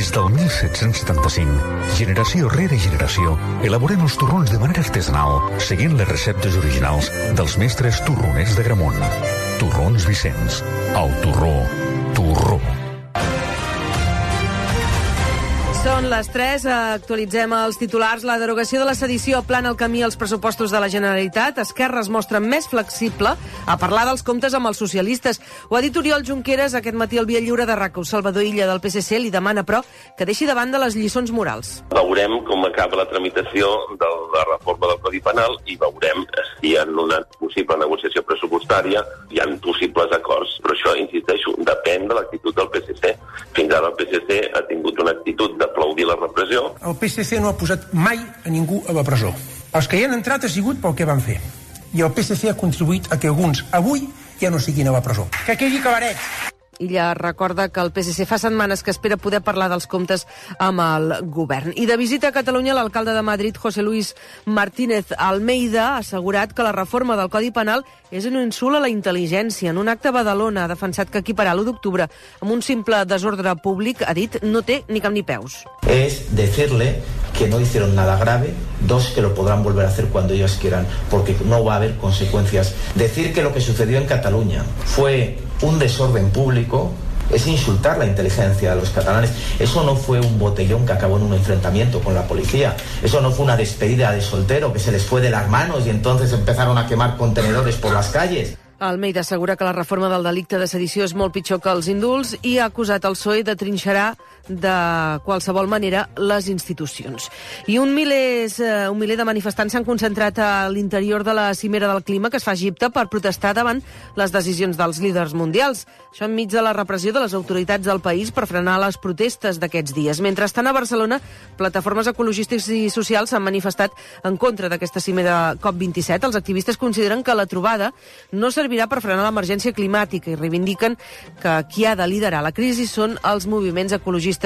Des del 1775, generació rere generació, elaborem els torrons de manera artesanal, seguint les receptes originals dels mestres torroners de Gramunt. Torrons Vicenç. El torró. Torró. Són les 3, actualitzem els titulars. La derogació de la sedició plana el camí als pressupostos de la Generalitat. Esquerra es mostra més flexible a parlar dels comptes amb els socialistes. Ho ha dit Oriol Junqueras aquest matí al Via Lliure de RACU. Salvador Illa del PSC li demana, però, que deixi de banda les lliçons morals. Veurem com acaba la tramitació de la reforma del Codi Penal i veurem si en una possible negociació pressupostària hi ha possibles acords. Però això, insisteixo, depèn de l'actitud del PSC. Fins ara el PSC ha tingut una actitud d'aplaudir la repressió. El PSC no ha posat mai a ningú a la presó. Els que hi han entrat ha sigut pel que van fer. I el PSC ha contribuït a que alguns avui ja no siguin a la presó. Que quedi cabaret. Illa recorda que el PSC fa setmanes que espera poder parlar dels comptes amb el govern. I de visita a Catalunya, l'alcalde de Madrid, José Luis Martínez Almeida, ha assegurat que la reforma del Codi Penal és un insult a la intel·ligència. En un acte a Badalona ha defensat que equiparar l'1 d'octubre amb un simple desordre públic, ha dit, no té ni cap ni peus. Es decirle que no hicieron nada grave, dos, que lo podrán volver a hacer cuando ellos quieran, porque no va a haber consecuencias. Decir que lo que sucedió en Cataluña fue un desorden público es insultar la inteligencia de los catalanes. Eso no fue un botellón que acabó en un enfrentamiento con la policía. Eso no fue una despedida de soltero que se les fue de las manos y entonces empezaron a quemar contenedores por las calles. Almeida assegura que la reforma del delicte de sedició és molt pitjor que els indults i ha acusat el PSOE de trinxerar de qualsevol manera les institucions. I un miler, un miler de manifestants s'han concentrat a l'interior de la cimera del clima que es fa a Egipte per protestar davant les decisions dels líders mundials. Això enmig de la repressió de les autoritats del país per frenar les protestes d'aquests dies. Mentrestant, a Barcelona, plataformes ecologistes i socials s'han manifestat en contra d'aquesta cimera COP27. Els activistes consideren que la trobada no servirà per frenar l'emergència climàtica i reivindiquen que qui ha de liderar la crisi són els moviments ecologistes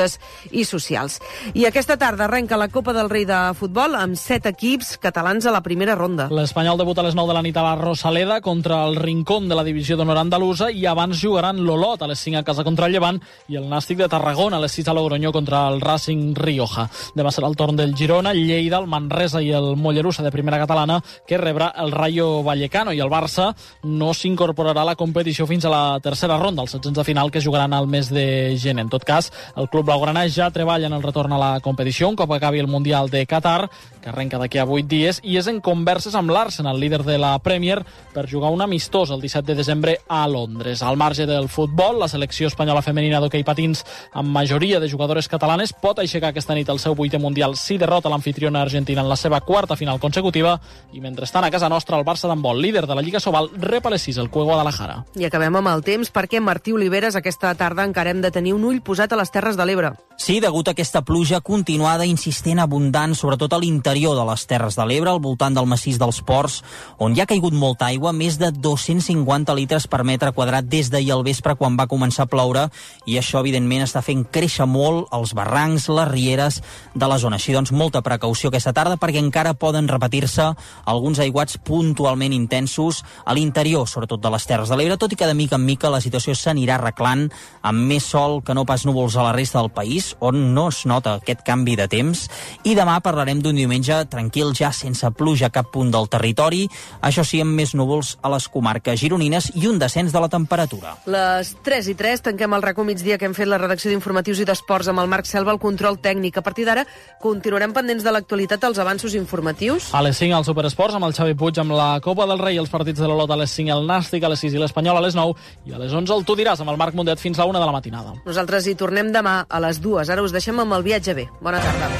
i socials. I aquesta tarda arrenca la Copa del Rei de Futbol amb set equips catalans a la primera ronda. L'Espanyol debuta a les 9 de la nit a la Rosaleda contra el Rincón de la divisió d'honor andalusa i abans jugaran l'Olot a les 5 a casa contra el Llevant i el Nàstic de Tarragona a les 6 a Logroñó contra el Racing Rioja. Demà serà el torn del Girona, Lleida, el Manresa i el Mollerussa de primera catalana que rebrà el Rayo Vallecano i el Barça no s'incorporarà a la competició fins a la tercera ronda, els setzents de final que jugaran al mes de gener. En tot cas, el club blaugrana ja treballa en el retorn a la competició un cop acabi el Mundial de Qatar, que arrenca d'aquí a 8 dies, i és en converses amb l'Arsenal, líder de la Premier, per jugar un amistós el 17 de desembre a Londres. Al marge del futbol, la selecció espanyola femenina d'hoquei patins amb majoria de jugadores catalanes pot aixecar aquesta nit el seu vuitè Mundial si derrota l'anfitriona argentina en la seva quarta final consecutiva i mentrestant a casa nostra el Barça d'handbol, líder de la Lliga Sobal, rep a les 6 el Cuego Guadalajara. I acabem amb el temps perquè Martí Oliveres aquesta tarda encara hem de tenir un ull posat a les Terres de l'Ebre. Sí, degut a aquesta pluja continuada insistent abundant, sobretot a l'interior de les Terres de l'Ebre, al voltant del massís dels Ports, on hi ha caigut molta aigua, més de 250 litres per metre quadrat des d'ahir al vespre quan va començar a ploure, i això, evidentment, està fent créixer molt els barrancs, les rieres de la zona. Així doncs, molta precaució aquesta tarda perquè encara poden repetir-se alguns aiguats puntualment intensos a l'interior, sobretot de les Terres de l'Ebre, tot i que de mica en mica la situació s'anirà arreglant amb més sol que no pas núvols a la resta del país, on no es nota aquest canvi de temps. I demà parlarem d'un diumenge tranquil, ja sense pluja a cap punt del territori, això sí, amb més núvols a les comarques gironines i un descens de la temperatura. Les 3 i 3 tanquem el racó migdia que hem fet la redacció d'informatius i d'esports amb el Marc Selva, el control tècnic. A partir d'ara continuarem pendents de l'actualitat als avanços informatius. A les 5 al Superesports amb el Xavi Puig amb la Copa del Rei, els partits de l'Olot a les 5 el Nàstic a les 6 i l'Espanyol a les 9 i a les 11 el Tu diràs amb el Marc Mundet fins a la 1 de la matinada. Nosaltres hi tornem demà a les 2. Ara us deixem amb el viatge bé. Bona tarda.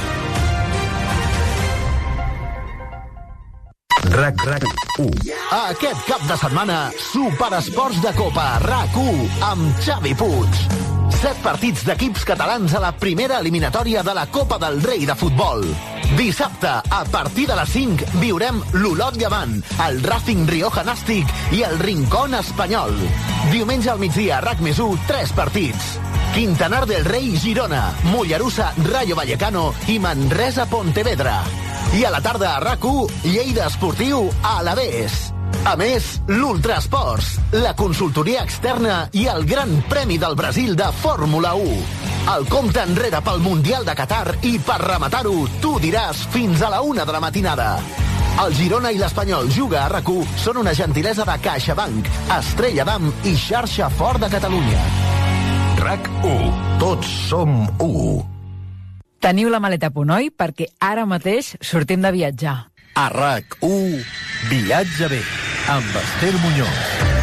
RAC RAC 1. Aquest cap de setmana, Superesports de Copa RAC 1 amb Xavi Puig. Set partits d'equips catalans a la primera eliminatòria de la Copa del Rei de Futbol. Dissabte, a partir de les 5, viurem l'Olot Llevant, el Racing Rioja Nàstic i el Rincón Espanyol. Diumenge al migdia, RAC més 1, 3 partits. Quintanar del Rei Girona, Mollerussa Rayo Vallecano i Manresa Pontevedra. I a la tarda a RAC1, Lleida Esportiu a l'Avés. A més, l'Ultrasports, la consultoria externa i el Gran Premi del Brasil de Fórmula 1. El compte enrere pel Mundial de Qatar i per rematar-ho, tu diràs fins a la una de la matinada. El Girona i l'Espanyol Juga a rac són una gentilesa de CaixaBank, Estrella d'Am i Xarxa Fort de Catalunya. RAC1. Tots som 1. Teniu la maleta a punt, oi? Perquè ara mateix sortim de viatjar. A RAC1, viatge bé, amb Esther Muñoz.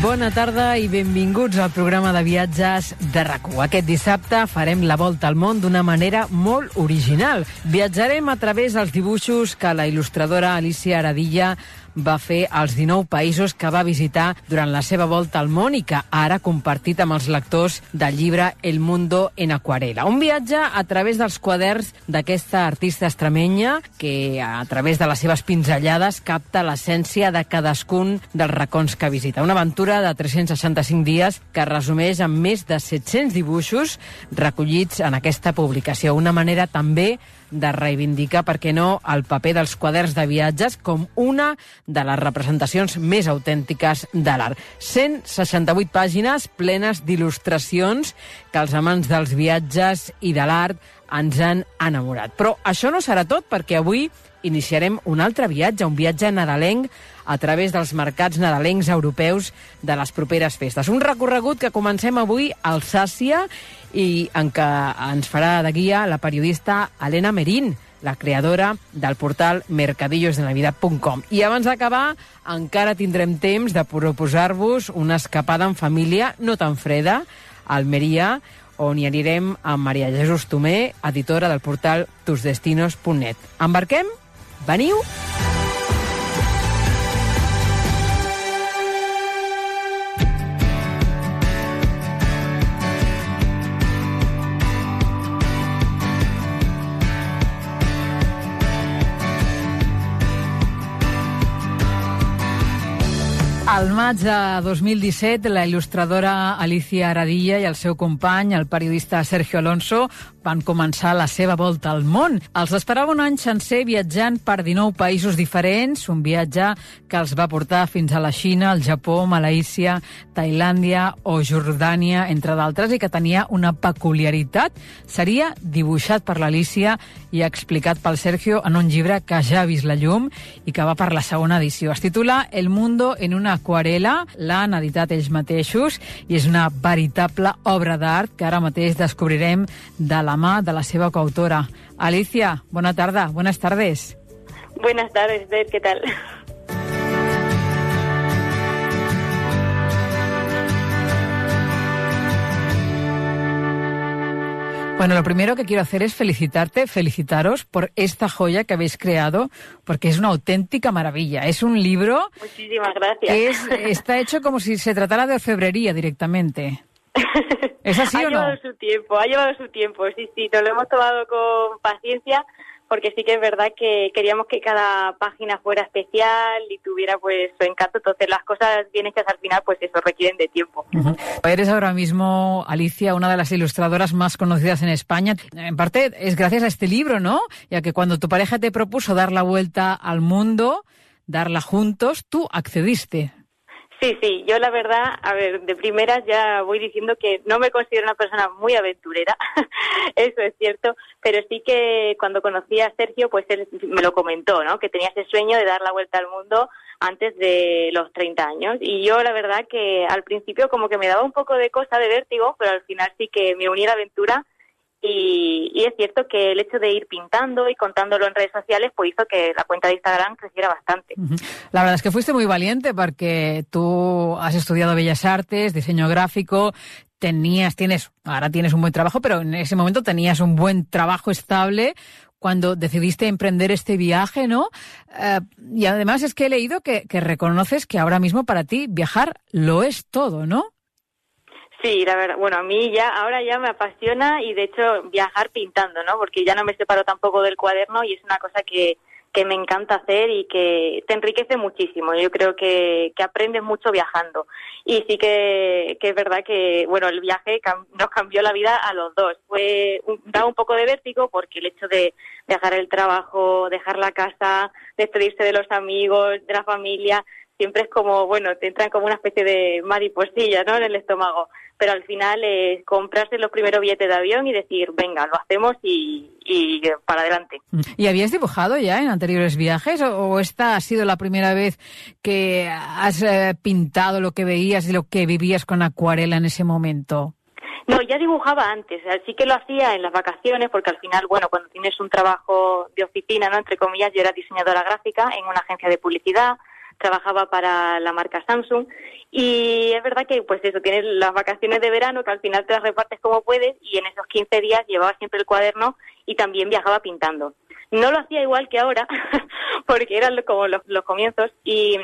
Bona tarda i benvinguts al programa de viatges de rac Aquest dissabte farem la volta al món d'una manera molt original. Viatjarem a través dels dibuixos que la il·lustradora Alicia Aradilla va fer als 19 països que va visitar durant la seva volta al món i que ara ha compartit amb els lectors del llibre El Mundo en Aquarela. Un viatge a través dels quaderns d'aquesta artista extremenya que a través de les seves pinzellades capta l'essència de cadascun dels racons que visita. Una aventura de 365 dies que resumeix amb més de 700 dibuixos recollits en aquesta publicació. Una manera també de reivindicar, per què no, el paper dels quaderns de viatges com una de les representacions més autèntiques de l'art. 168 pàgines plenes d'il·lustracions que els amants dels viatges i de l'art ens han enamorat. Però això no serà tot, perquè avui iniciarem un altre viatge, un viatge nadalenc a través dels mercats nadalencs europeus de les properes festes. Un recorregut que comencem avui a Alsàcia i en què ens farà de guia la periodista Helena Merín, la creadora del portal mercadillosdelavida.com. I abans d'acabar, encara tindrem temps de proposar-vos una escapada en família no tan freda a Almeria, on hi anirem amb Maria Jesús Tomé, editora del portal tusdestinos.net. Embarquem? Veniu? Al maig de 2017, la il·lustradora Alicia Aradilla i el seu company, el periodista Sergio Alonso, van començar la seva volta al món. Els esperava un any sencer viatjant per 19 països diferents, un viatge que els va portar fins a la Xina, el Japó, Malaísia, Tailàndia o Jordània, entre d'altres, i que tenia una peculiaritat. Seria dibuixat per l'Alicia i explicat pel Sergio en un llibre que ja ha vist la llum i que va per la segona edició. Es titula El mundo en una aquarela, l'han editat ells mateixos i és una veritable obra d'art que ara mateix descobrirem de la mà de la seva coautora. Alicia, bona tarda, buenas tardes. Buenas tardes, Beth, ¿qué tal? Bueno, lo primero que quiero hacer es felicitarte, felicitaros por esta joya que habéis creado, porque es una auténtica maravilla. Es un libro Muchísimas gracias. que es, está hecho como si se tratara de orfebrería directamente. ¿Es así ha o no? llevado su tiempo, ha llevado su tiempo, sí, sí, nos lo hemos tomado con paciencia porque sí que es verdad que queríamos que cada página fuera especial y tuviera pues su encanto, entonces las cosas bien hechas al final pues eso requieren de tiempo. Ujú. Eres ahora mismo, Alicia, una de las ilustradoras más conocidas en España. En parte es gracias a este libro, ¿no? Ya que cuando tu pareja te propuso dar la vuelta al mundo, darla juntos, tú accediste. Sí, sí, yo la verdad, a ver, de primeras ya voy diciendo que no me considero una persona muy aventurera, eso es cierto, pero sí que cuando conocí a Sergio, pues él me lo comentó, ¿no? Que tenía ese sueño de dar la vuelta al mundo antes de los 30 años. Y yo la verdad que al principio como que me daba un poco de cosa de vértigo, pero al final sí que me uní a la aventura y, y es cierto que el hecho de ir pintando y contándolo en redes sociales pues hizo que la cuenta de Instagram creciera bastante. La verdad es que fuiste muy valiente porque tú has estudiado Bellas Artes, diseño gráfico, tenías, tienes, ahora tienes un buen trabajo, pero en ese momento tenías un buen trabajo estable cuando decidiste emprender este viaje, ¿no? Eh, y además es que he leído que, que reconoces que ahora mismo para ti viajar lo es todo, ¿no? Sí, la verdad, bueno, a mí ya, ahora ya me apasiona y de hecho viajar pintando, ¿no? Porque ya no me separo tampoco del cuaderno y es una cosa que, que me encanta hacer y que te enriquece muchísimo. Yo creo que, que aprendes mucho viajando. Y sí que, que es verdad que, bueno, el viaje nos cambió la vida a los dos. Fue, da un poco de vértigo porque el hecho de dejar el trabajo, dejar la casa, despedirse de los amigos, de la familia, siempre es como, bueno, te entran como una especie de mariposilla, ¿no? En el estómago pero al final es comprarse los primeros billetes de avión y decir, venga, lo hacemos y, y para adelante. ¿Y habías dibujado ya en anteriores viajes o, esta ha sido la primera vez que has eh, pintado lo que veías y lo que vivías con acuarela en ese momento? No, ya dibujaba antes, así que lo hacía en las vacaciones, porque al final, bueno, cuando tienes un trabajo de oficina, ¿no? Entre comillas, yo era diseñadora gráfica en una agencia de publicidad, trabajaba para la marca Samsung y es verdad que pues eso, tienes las vacaciones de verano que al final te las repartes como puedes y en esos 15 días llevaba siempre el cuaderno y también viajaba pintando. No lo hacía igual que ahora porque eran como los, los comienzos y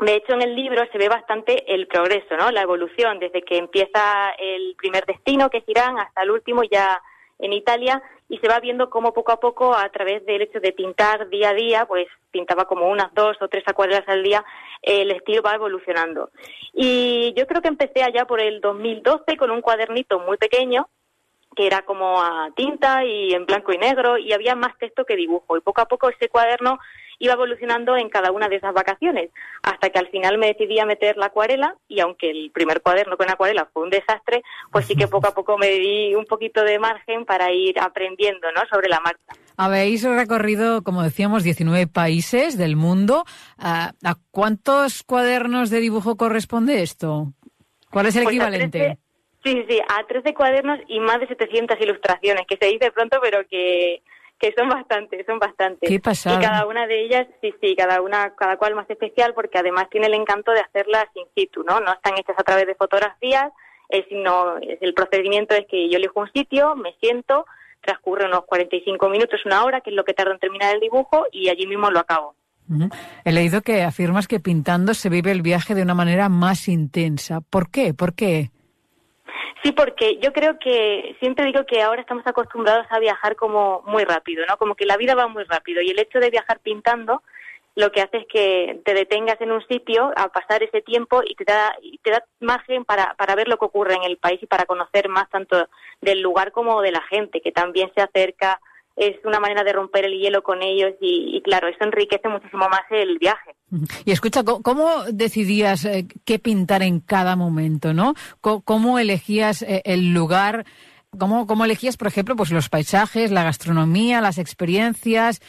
de hecho, en el libro se ve bastante el progreso, ¿no? La evolución, desde que empieza el primer destino, que es Irán, hasta el último ya en Italia, y se va viendo cómo poco a poco, a través del hecho de pintar día a día, pues pintaba como unas dos o tres acuarelas al día, el estilo va evolucionando. Y yo creo que empecé allá por el 2012 con un cuadernito muy pequeño, que era como a tinta y en blanco y negro, y había más texto que dibujo. Y poco a poco ese cuaderno iba evolucionando en cada una de esas vacaciones, hasta que al final me decidí a meter la acuarela y aunque el primer cuaderno con acuarela fue un desastre, pues sí que poco a poco me di un poquito de margen para ir aprendiendo ¿no? sobre la marcha. Habéis recorrido, como decíamos, 19 países del mundo. ¿A, cuántos cuadernos de dibujo corresponde esto? ¿Cuál es el pues equivalente? Sí, sí, a 13 cuadernos y más de 700 ilustraciones, que se dice pronto, pero que que son bastantes, son bastantes. Qué pasada. Y cada una de ellas, sí, sí, cada una, cada cual más especial porque además tiene el encanto de hacerlas in situ, ¿no? No están hechas a través de fotografías, eh, sino el procedimiento es que yo elijo un sitio, me siento, transcurre unos 45 minutos, una hora, que es lo que tarda en terminar el dibujo y allí mismo lo acabo. He leído que afirmas que pintando se vive el viaje de una manera más intensa. ¿Por qué? ¿Por qué? Sí, porque yo creo que siempre digo que ahora estamos acostumbrados a viajar como muy rápido, ¿no? Como que la vida va muy rápido y el hecho de viajar pintando lo que hace es que te detengas en un sitio a pasar ese tiempo y te da, y te da margen para, para ver lo que ocurre en el país y para conocer más tanto del lugar como de la gente, que también se acerca es una manera de romper el hielo con ellos y, claro, eso enriquece muchísimo más el viaje. Y escucha, ¿cómo decidías eh, qué pintar en cada momento, no? ¿Cómo elegías eh, el lugar? ¿Cómo, ¿Cómo elegías, por ejemplo, pues los paisajes, la gastronomía, las experiencias?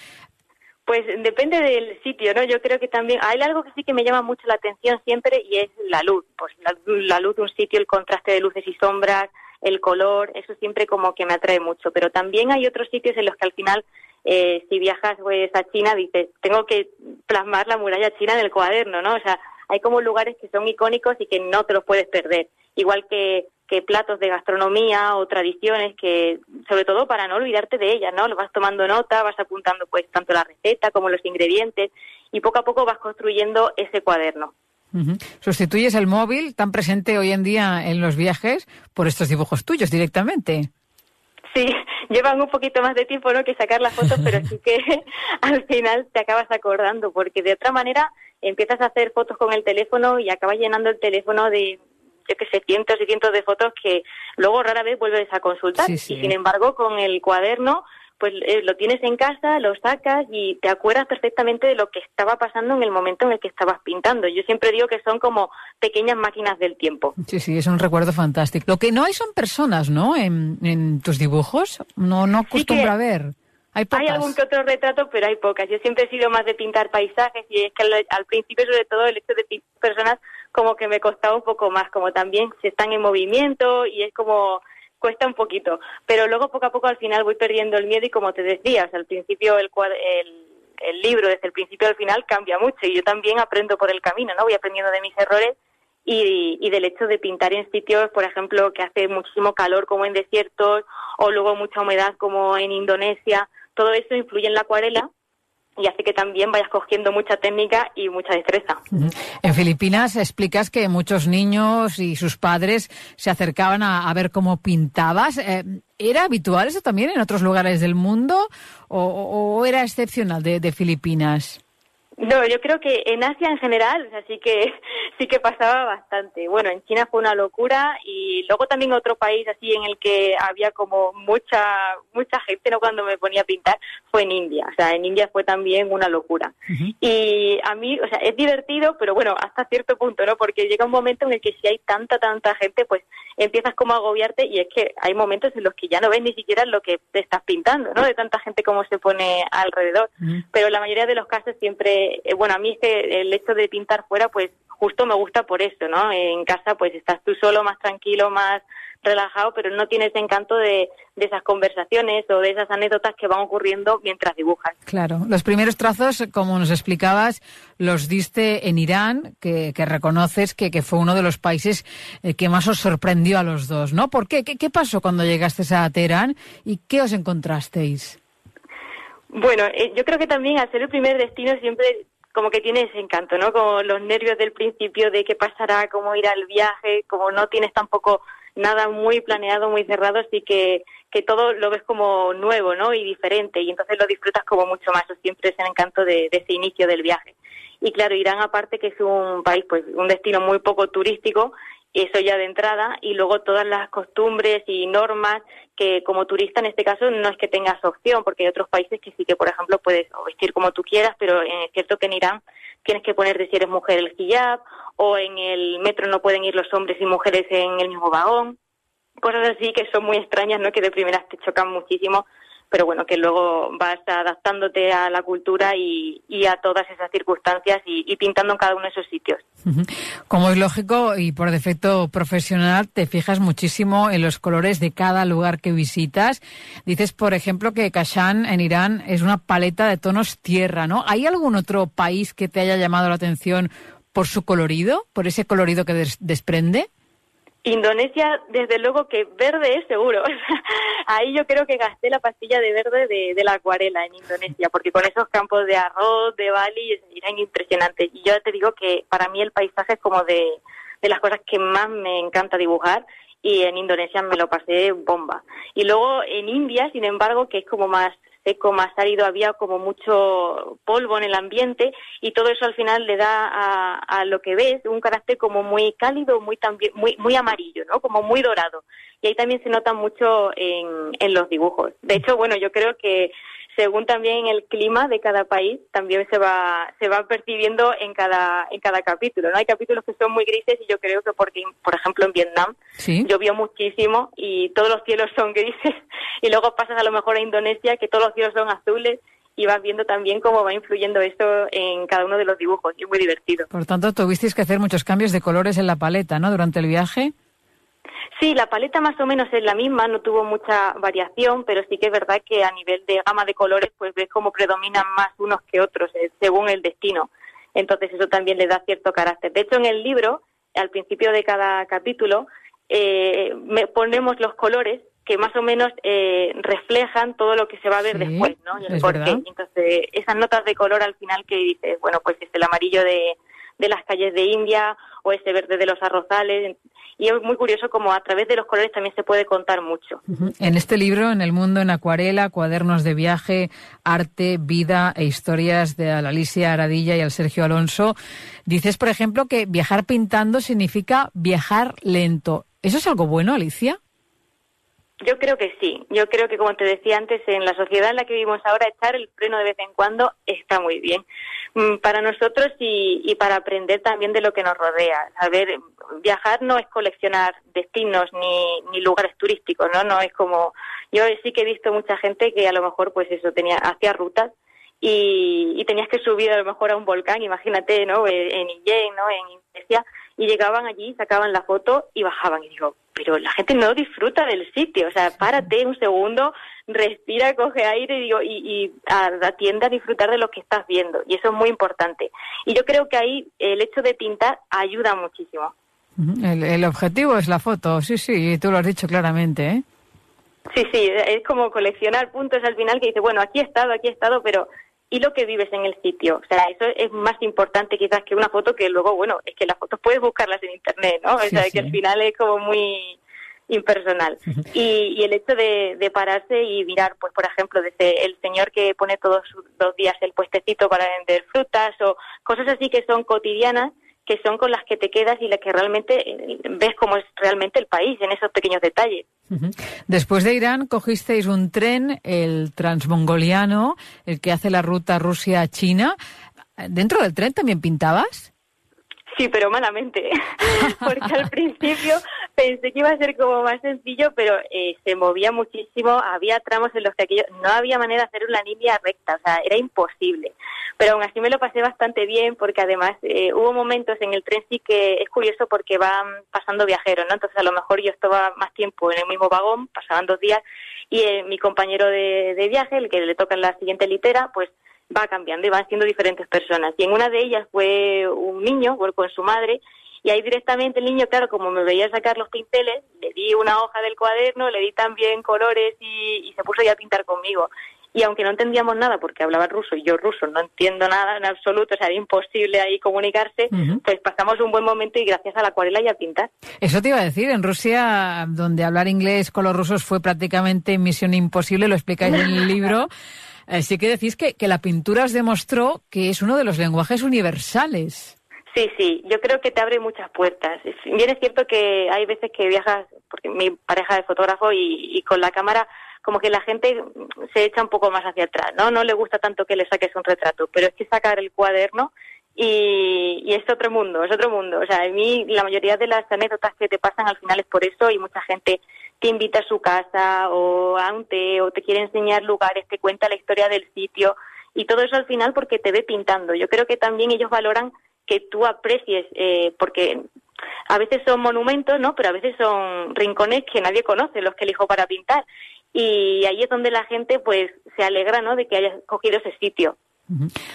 Pues depende del sitio, ¿no? Yo creo que también hay algo que sí que me llama mucho la atención siempre y es la luz. Pues la, la luz de un sitio, el contraste de luces y sombras, el color, eso siempre como que me atrae mucho. Pero también hay otros sitios en los que al final, eh, si viajas pues, a China, dices, tengo que plasmar la muralla china en el cuaderno, ¿no? O sea, hay como lugares que son icónicos y que no te los puedes perder. Igual que, que platos de gastronomía o tradiciones que, sobre todo para no olvidarte de ellas, ¿no? Lo vas tomando nota, vas apuntando pues tanto la receta como los ingredientes y poco a poco vas construyendo ese cuaderno. Sustituyes el móvil tan presente hoy en día en los viajes por estos dibujos tuyos directamente. Sí, llevan un poquito más de tiempo ¿no? que sacar las fotos, pero sí que al final te acabas acordando, porque de otra manera empiezas a hacer fotos con el teléfono y acabas llenando el teléfono de, yo que sé, cientos y cientos de fotos que luego rara vez vuelves a consultar. Y sin embargo, con el cuaderno pues eh, lo tienes en casa, lo sacas y te acuerdas perfectamente de lo que estaba pasando en el momento en el que estabas pintando. Yo siempre digo que son como pequeñas máquinas del tiempo. Sí, sí, es un recuerdo fantástico. Lo que no hay son personas, ¿no? En, en tus dibujos, no, no acostumbra a ver. Hay, hay, algún que otro retrato, pero hay pocas. Yo siempre he sido más de pintar paisajes y es que al, principio, sobre todo, el hecho de pintar personas como que me costaba un poco más, como también se están en movimiento y es como cuesta un poquito, pero luego poco a poco al final voy perdiendo el miedo y como te decías, al principio el, el, libro desde el principio al final cambia mucho y yo también aprendo por el camino, ¿no? Voy aprendiendo de mis errores y, y del hecho de pintar en sitios, por ejemplo, que hace muchísimo calor como en desiertos o luego mucha humedad como en Indonesia, todo eso influye en la acuarela y hace que también vayas cogiendo mucha técnica y mucha destreza. En Filipinas explicas que muchos niños y sus padres se acercaban a, ver cómo pintabas. Eh, ¿Era habitual eso también en otros lugares del mundo o, o era excepcional de, de Filipinas? No, yo creo que en Asia en general, así que sí que pasaba bastante. Bueno, en China fue una locura y luego también otro país así en el que había como mucha mucha gente, no cuando me ponía a pintar, fue en India. O sea, en India fue también una locura. Y a mí, o sea, es divertido, pero bueno, hasta cierto punto, ¿no? Porque llega un momento en el que si hay tanta tanta gente, pues empiezas como a agobiarte y es que hay momentos en los que ya no ves ni siquiera lo que te estás pintando, ¿no? De tanta gente como se pone alrededor. Pero la mayoría de los casos siempre eh, bueno, a mí es que el hecho de pintar fuera, pues justo me gusta por eso, ¿no? En casa, pues estás tú solo, más tranquilo, más relajado, pero no tienes encanto de, de, esas conversaciones o de esas anécdotas que van ocurriendo mientras dibujas. Claro, los primeros trazos, como nos explicabas, los diste en Irán, que, que reconoces que, que, fue uno de los países eh, que más os sorprendió a los dos, ¿no? ¿Por qué? ¿Qué, qué pasó cuando llegasteis a Teherán y qué os encontrasteis? Bueno, eh, yo creo que también al ser el primer destino siempre como que tiene ese encanto, ¿no? Como los nervios del principio de qué pasará, cómo irá el viaje, como no tienes tampoco nada muy planeado, muy cerrado, así que, que todo lo ves como nuevo, ¿no? Y diferente, y entonces lo disfrutas como mucho más, siempre es el encanto de, de ese inicio del viaje. Y claro, Irán aparte que es un país, pues un destino muy poco turístico, eso ya de entrada, y luego todas las costumbres y normas que como turista en este caso no es que tengas opción, porque hay otros países que sí que, por ejemplo, puedes vestir como tú quieras, pero es cierto que en Irán tienes que ponerte si eres mujer el hijab, o en el metro no pueden ir los hombres y mujeres en el mismo vagón, cosas así que son muy extrañas, ¿no? Que de primeras te chocan muchísimo pero bueno, que luego vas adaptándote a la cultura y, y a todas esas circunstancias y, y, pintando en cada uno de esos sitios. Como es lógico y por defecto profesional, te fijas muchísimo en los colores de cada lugar que visitas. Dices, por ejemplo, que Kashan en Irán es una paleta de tonos tierra, ¿no? ¿Hay algún otro país que te haya llamado la atención por su colorido, por ese colorido que des desprende? Indonesia, desde luego que verde es seguro. Ahí yo creo que gasté la pastilla de verde de, la acuarela en Indonesia, porque con esos campos de arroz, de Bali, eran impresionantes. Y yo te digo que para mí el paisaje es como de, de las cosas que más me encanta dibujar y en Indonesia me lo pasé bomba. Y luego en India, sin embargo, que es como más seco, más árido, había como mucho polvo en el ambiente y todo eso al final le da a, a lo que ves un carácter como muy cálido, muy también muy muy amarillo, ¿no? Como muy dorado. Y ahí también se nota mucho en, en los dibujos. De hecho, bueno, yo creo que según también el clima de cada país también se va se va percibiendo en cada en cada capítulo no hay capítulos que son muy grises y yo creo que porque por ejemplo en Vietnam ¿Sí? llovió muchísimo y todos los cielos son grises. Y luego pasas a lo mejor a Indonesia que todos los cielos son azules y vas viendo también cómo va influyendo esto en cada uno de los dibujos. Y es muy divertido. Por tanto tuvisteis que hacer muchos cambios de colores en la paleta no durante el viaje Sí, la paleta más o menos es la misma, no tuvo mucha variación, pero sí que es verdad que a nivel de gama de colores, pues ves cómo predominan más unos que otros eh, según el destino. Entonces eso también le da cierto carácter. De hecho, en el libro, al principio de cada capítulo, eh, me ponemos los colores que más o menos eh, reflejan todo lo que se va a ver Sí, después, ¿no? es Porque, verdad. entonces, esas notas de color al final que dices, bueno, pues es el amarillo de, de las calles de India o ese verde de los arrozales. Y es muy curioso como a través de los colores también se puede contar mucho. En este libro, En el mundo en acuarela, cuadernos de viaje, arte, vida e historias de Alicia Aradilla y al Sergio Alonso, dices, por ejemplo, que viajar pintando significa viajar lento. ¿Eso es algo bueno, Alicia? Yo creo que sí. Yo creo que, como te decía antes, en la sociedad en la que vivimos ahora, echar el freno de vez en cuando está muy bien. Mm, Para nosotros y, para aprender también de lo que nos rodea. A ver, viajar no es coleccionar destinos ni, ni lugares turísticos, ¿no? No es como... Yo sí que he visto mucha gente que a lo mejor, pues eso, tenía hacía rutas y, y tenías que subir a lo mejor a un volcán, imagínate, ¿no? Eh, En Illén, ¿no? En Indonesia, y llegaban allí, sacaban la foto y bajaban. Y digo, pero la gente no disfruta del sitio, o sea, párate un segundo, respira, coge aire y, digo, y, y a- atiende a disfrutar de lo que estás viendo. Y eso es muy importante. Y yo creo que ahí el hecho de pintar ayuda muchísimo. El objetivo es la foto, sí, sí, tú lo has dicho claramente, ¿eh? Sí, sí, es como coleccionar puntos al final que dice, bueno, aquí he estado, aquí he estado, pero y lo que vives en el sitio. O sea, eso es más importante quizás que una foto que luego, bueno, es que las fotos puedes buscarlas en internet, ¿no? o sea, que al final es como muy impersonal. Y, y el hecho de, de, pararse y mirar, pues por ejemplo, desde el señor que pone todos los días el puestecito para vender frutas o cosas así que son cotidianas, que son con las que te quedas y las que realmente eh, ves cómo es realmente el país en esos pequeños detalles. Después de Irán cogisteis un tren, el transmongoliano, el que hace la ruta Rusia-China. ¿Dentro del tren también pintabas? Sí, pero malamente, porque al principio pensé que iba a ser como más sencillo, pero eh, se movía muchísimo, había tramos en los que aquello, no había manera de hacer una línea recta, o sea, era imposible. Pero aún así me lo pasé bastante bien, porque además eh, hubo momentos en el tren sí que es curioso porque van pasando viajeros, ¿no? Entonces a lo mejor yo estaba más tiempo en el mismo vagón, pasaban dos días, y eh, mi compañero de, de viaje, el que le toca en la siguiente litera, pues va cambiando y van siendo diferentes personas. Y en una de ellas fue un niño con su madre y ahí directamente el niño, claro, como me veía sacar los pinceles, le di una hoja del cuaderno, le di también colores y, se puso ya a pintar conmigo. Y aunque no entendíamos nada porque hablaba ruso y yo ruso no entiendo nada en absoluto, o sea, era imposible ahí comunicarse, pues pasamos un buen momento y gracias a la acuarela y a pintar. Eso te iba a decir, en Rusia, donde hablar inglés con los rusos fue prácticamente misión imposible, lo explicáis en el libro. Eh, sí que decís que, que la pintura os demostró que es uno de los lenguajes universales. Sí, sí, yo creo que te abre muchas puertas. Bien es cierto que hay veces que viajas, porque mi pareja es fotógrafo y, con la cámara como que la gente se echa un poco más hacia atrás, ¿no? No le gusta tanto que le saques un retrato, pero es que sacar el cuaderno y, y, es otro mundo, es otro mundo. O sea, a mí la mayoría de las anécdotas que te pasan al final es por eso y mucha gente te invita a su casa o a un té o te quiere enseñar lugares, te cuenta la historia del sitio y todo eso al final porque te ve pintando. Yo creo que también ellos valoran que tú aprecies, eh, porque a veces son monumentos, ¿no? Pero a veces son rincones que nadie conoce, los que elijo para pintar. Y ahí es donde la gente, pues, se alegra, ¿no? De que hayas cogido ese sitio.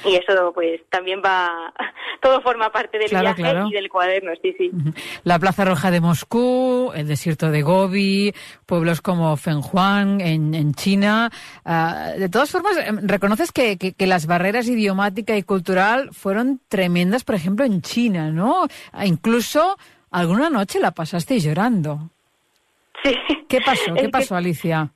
Y eso, pues, también va, todo forma parte del viaje y del cuaderno, sí, sí. La Plaza Roja de Moscú, el desierto de Gobi, pueblos como Fenghuang en, en China. Uh, de todas formas, em, reconoces que, que, que, las barreras idiomática y cultural fueron tremendas, por ejemplo, en China, ¿no? Incluso alguna noche la pasaste llorando. Sí. ¿Qué pasó? ¿Qué pasó, Alicia?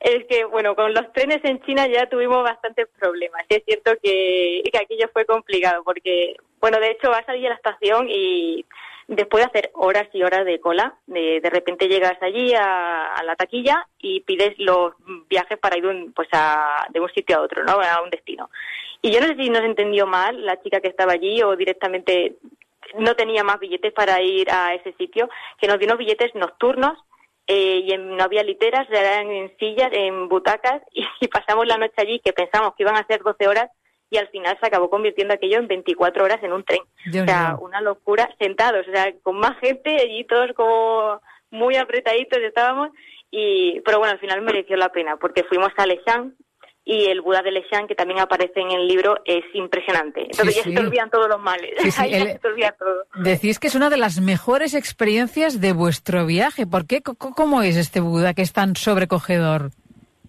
Es que, bueno, con los trenes en China ya tuvimos bastantes problemas. Es cierto que, que aquello fue complicado porque, bueno, de hecho vas a salir a la estación y después de hacer horas y horas de cola, de, de repente llegas allí a, a, la taquilla y pides los viajes para ir un, pues a, de un sitio a otro, ¿no? A un destino. Y yo no sé si nos entendió mal la chica que estaba allí o directamente no tenía más billetes para ir a ese sitio, que nos dio unos billetes nocturnos eh, y no había literas, eran en sillas, en butacas, y, pasamos la noche allí que pensamos que iban a ser 12 horas y al final se acabó convirtiendo aquello en 24 horas en un tren. o sea, una locura, sentados, o sea, con más gente, allí todos como muy apretaditos estábamos, y pero bueno, al final mereció la pena, porque fuimos a Leshan, y el Buda de Leshan, que también aparece en el libro, es impresionante. Entonces ya se te olvidan todos los males. Ahí ya se te olvida todo. Decís que es una de las mejores experiencias de vuestro viaje. ¿Por qué? ¿Cómo es este Buda que es tan sobrecogedor?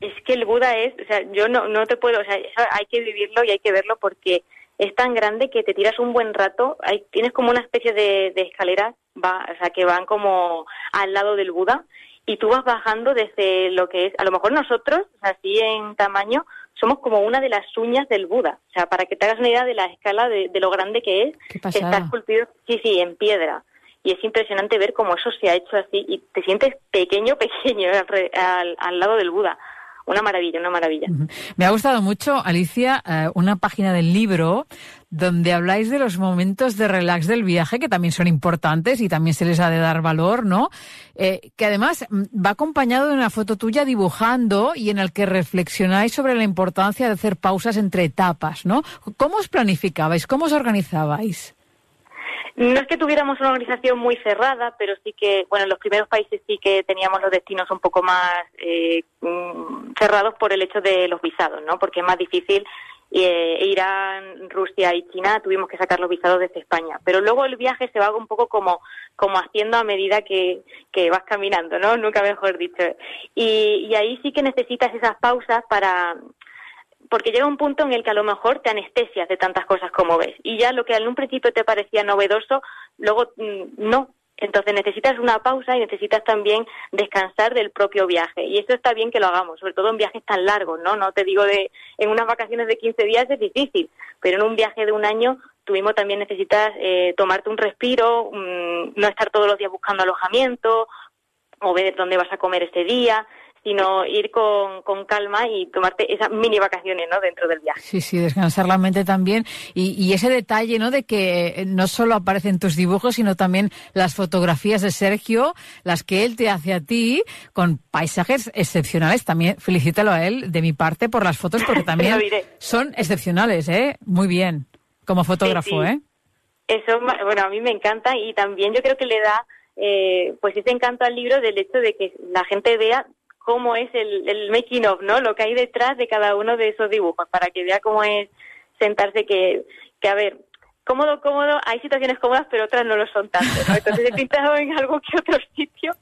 Es que el Buda es, o sea, yo no, no te puedo, o sea, hay que vivirlo y hay que verlo porque es tan grande que te tiras un buen rato, hay, tienes como una especie de, de escaleras, va, o sea, que van como al lado del Buda y tú vas bajando desde lo que es, a lo mejor nosotros, así en tamaño, somos como una de las uñas del Buda. O sea, para que te hagas una idea de la escala de, lo grande que es, está esculpido, sí, sí, en piedra. Y es impresionante ver cómo eso se ha hecho así y te sientes pequeño, pequeño al, al lado del Buda una maravilla, una maravilla. Me ha gustado mucho, Alicia, eh, una página del libro donde habláis de los momentos de relax del viaje, que también son importantes y también se les ha de dar valor, ¿no? Eh, que además mm, va acompañado de una foto tuya dibujando y en el que reflexionáis sobre la importancia de hacer pausas entre etapas, ¿no? ¿Cómo os planificabais? ¿Cómo os organizabais? No es que tuviéramos una organización muy cerrada, pero sí que, bueno, en los primeros países sí que teníamos los destinos un poco más eh, mm, cerrados por el hecho de los visados, ¿no? Porque es más difícil eh, Irán, Rusia y China tuvimos que sacar los visados desde España. Pero luego el viaje se va un poco como, como haciendo a medida que, que vas caminando, ¿no? Nunca mejor dicho. Y, y ahí sí que necesitas esas pausas para, porque llega un punto en el que a lo mejor te anestesias de tantas cosas como ves y ya lo que en un principio te parecía novedoso, luego mm, no. Entonces necesitas una pausa y necesitas también descansar del propio viaje. Y eso está bien que lo hagamos, sobre todo en viajes tan largos, ¿no? No te digo de en unas vacaciones de 15 días es difícil, pero en un viaje de un año tú mismo también necesitas eh, tomarte un respiro, mm, no estar todos los días buscando alojamiento o ver dónde vas a comer ese día sino ir con, con, calma y tomarte esas mini vacaciones ¿no? dentro del viaje. Sí, sí, descansar la mente también. Y, y, ese detalle ¿no? de que no solo aparecen tus dibujos, sino también las fotografías de Sergio, las que él te hace a ti, con paisajes excepcionales. También felicítalo a él de mi parte por las fotos, porque también son excepcionales, ¿eh? Muy bien, como fotógrafo, ¿eh? Eso, bueno, a mí me encanta y también yo creo que le da eh, pues ese encanto al libro del hecho de que la gente vea cómo es el, el making of, ¿no? Lo que hay detrás de cada uno de esos dibujos, para que vea cómo es sentarse que, que a ver, cómodo, cómodo, hay situaciones cómodas, pero otras no lo son tanto. Entonces he pintado en algo que otro sitio,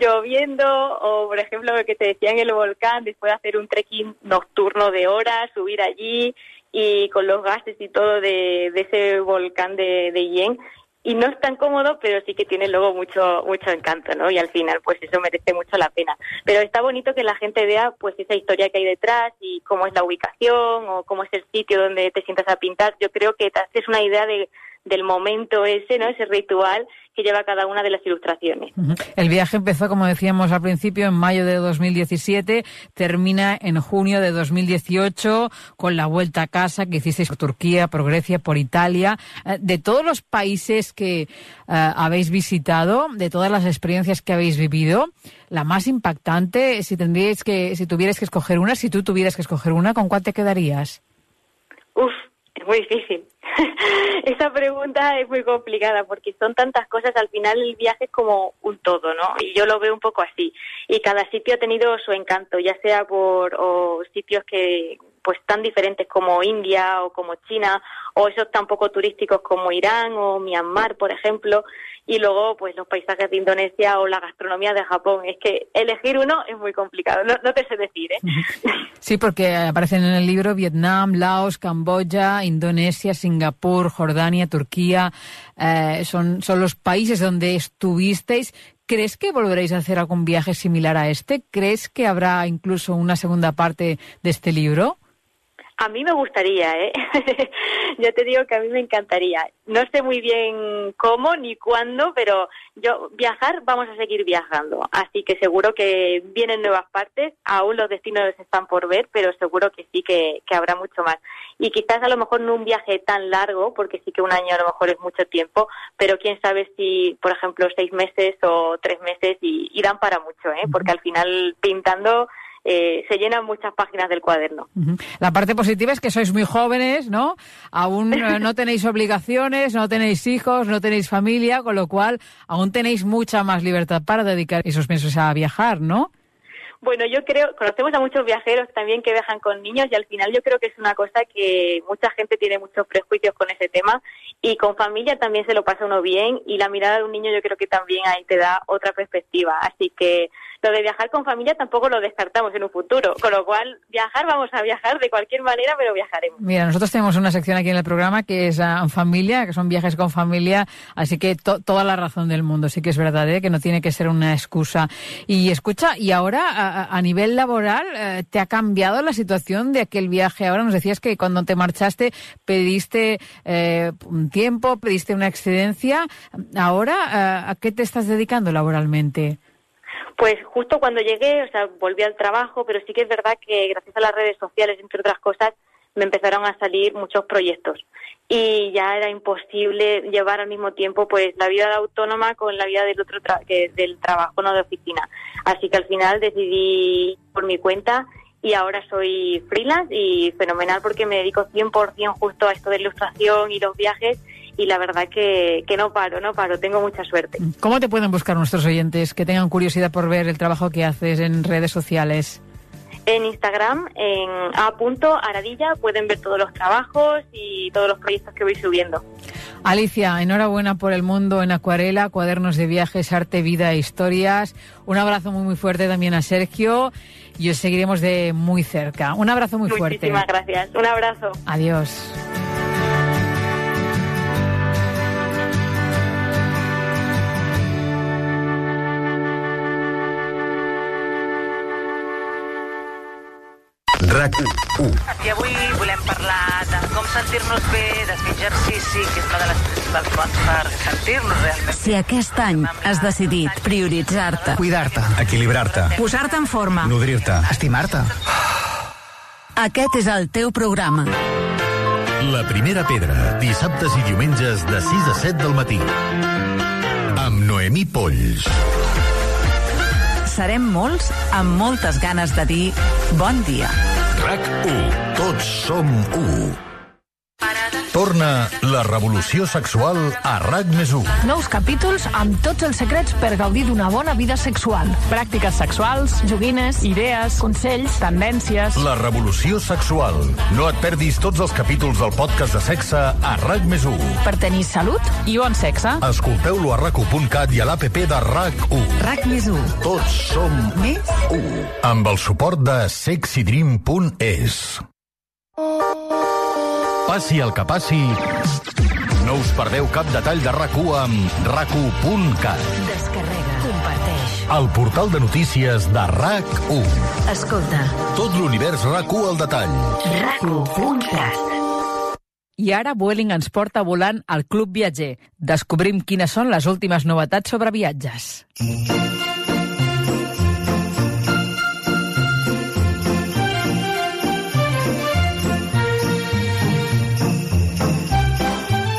lloviendo, o por ejemplo, lo que te decía en el volcán, después de hacer un trekking nocturno de horas, subir allí, y con los gases y todo de, de ese volcán de, de Yen, y no es tan cómodo, pero sí que tiene luego mucho mucho encanto, ¿no? Y al final, pues eso merece mucho la pena. Pero está bonito que la gente vea, pues esa historia que hay detrás y cómo es la ubicación o cómo es el sitio donde te sientas a pintar. Yo creo que te haces una idea de del momento ese, ¿no? Ese ritual que lleva cada una de las ilustraciones. El viaje empezó, como decíamos al principio, en mayo de 2017, termina en junio de 2018 con la vuelta a casa que hicisteis por Turquía, por Grecia, por Italia. Eh, de todos los países que eh, habéis visitado, de todas las experiencias que habéis vivido, la más impactante, si tendríais que, si tuvierais que escoger una, si tú tuvieras que escoger una, ¿con cuál te quedarías? Uf, es muy difícil. Esa pregunta es muy complicada porque son tantas cosas, al final el viaje es como un todo, ¿no? Y yo lo veo un poco así. Y cada sitio ha tenido su encanto, ya sea por o sitios que pues tan diferentes como India o como China o esos tan poco turísticos como Irán o Myanmar, por ejemplo y luego pues los paisajes de Indonesia o la gastronomía de Japón. Es que elegir uno es muy complicado, no, te sé decir. ¿eh? Sí, porque aparecen en el libro Vietnam, Laos, Camboya, Indonesia, Singapur, Jordania, Turquía. Eh, son, son los países donde estuvisteis. ¿Crees que volveréis a hacer algún viaje similar a este? ¿Crees que habrá incluso una segunda parte de este libro? A mí me gustaría, ¿eh? yo te digo que a mí me encantaría. No sé muy bien cómo ni cuándo, pero yo viajar vamos a seguir viajando. Así que seguro que vienen nuevas partes. Aún los destinos están por ver, pero seguro que sí que, que habrá mucho más. Y quizás a lo mejor no un viaje tan largo, porque sí que un año a lo mejor es mucho tiempo, pero quién sabe si, por ejemplo, seis meses o tres meses y, y dan para mucho, ¿eh? Porque al final pintando eh, se llenan muchas páginas del cuaderno. La parte positiva es que sois muy jóvenes, ¿no? Aún eh, no tenéis obligaciones, no tenéis hijos, no tenéis familia, con lo cual aún tenéis mucha más libertad para dedicar esos meses a viajar, ¿no? Bueno, yo creo, conocemos a muchos viajeros también que viajan con niños y al final yo creo que es una cosa que mucha gente tiene muchos prejuicios con ese tema y con familia también se lo pasa uno bien y la mirada de un niño yo creo que también ahí te da otra perspectiva. Así que lo de viajar con familia tampoco lo descartamos en un futuro, con lo cual viajar vamos a viajar de cualquier manera, pero viajaremos. Mira, nosotros tenemos una sección aquí en el programa que es uh, familia, que son viajes con familia, así que toda la razón del mundo, sí que es verdad, ¿eh? que no tiene que ser una excusa. Y escucha, y ahora a, a nivel laboral, eh, ¿te ha cambiado la situación de aquel viaje? Ahora nos decías que cuando te marchaste pediste eh, un tiempo, pediste una excedencia. Ahora, eh, ¿a qué te estás dedicando laboralmente? Pues justo cuando llegué, o sea, volví al trabajo, pero sí que es verdad que gracias a las redes sociales, entre otras cosas, me empezaron a salir muchos proyectos. Y ya era imposible llevar al mismo tiempo pues la vida de autónoma con la vida del otro que del trabajo no de oficina. Así que al final decidí por mi cuenta y ahora soy freelance y fenomenal porque me dedico 100% justo a esto de ilustración y los viajes y la verdad que, que no paro, no paro, tengo mucha suerte. ¿Cómo te pueden buscar nuestros oyentes que tengan curiosidad por ver el trabajo que haces en redes sociales? En Instagram, en a.aradilla, pueden ver todos los trabajos y todos los proyectos que voy subiendo. Alicia, enhorabuena por el mundo en acuarela, cuadernos de viajes, arte, vida e historias. Un abrazo muy, muy fuerte también a Sergio y os seguiremos de muy cerca. Un abrazo muy fuerte. Muchísimas gracias. Un abrazo. Adiós. RAC1. I avui volem parlar de com sentir-nos bé, de fer exercici, que és una de les principals fonts per sentir-nos realment. Si aquest any has decidit prioritzar-te, Cuidar-te. Equilibrar-te. posar-te en forma, Nodrir-te. Estimar-te. aquest és el teu programa. La primera pedra, dissabtes i diumenges de 6 a 7 del matí. Amb Noemí Polls. Serem molts amb moltes ganes de dir bon dia. RAC 1. Tots som 1. Torna la revolució sexual a RAC més 1. Nous capítols amb tots els secrets per gaudir d'una bona vida sexual. Pràctiques sexuals, joguines, idees, consells, tendències... La revolució sexual. No et perdis tots els capítols del podcast de sexe a RAC més 1. Per tenir salut i bon sexe. Escolteu-lo a rac1.cat i a l'APP de RAC1. RAC més 1. Tots som Més 1. Amb el suport de sexydream.es. Passi el que passi, no us perdeu cap detall de RAC1 amb rac1.cat. Descarrega. Comparteix. El portal de notícies de RAC1. Escolta. Tot l'univers RAC1 al detall. RAC1.cat. I ara Vueling ens porta volant al Club Viatger. Descobrim quines són les últimes novetats sobre viatges.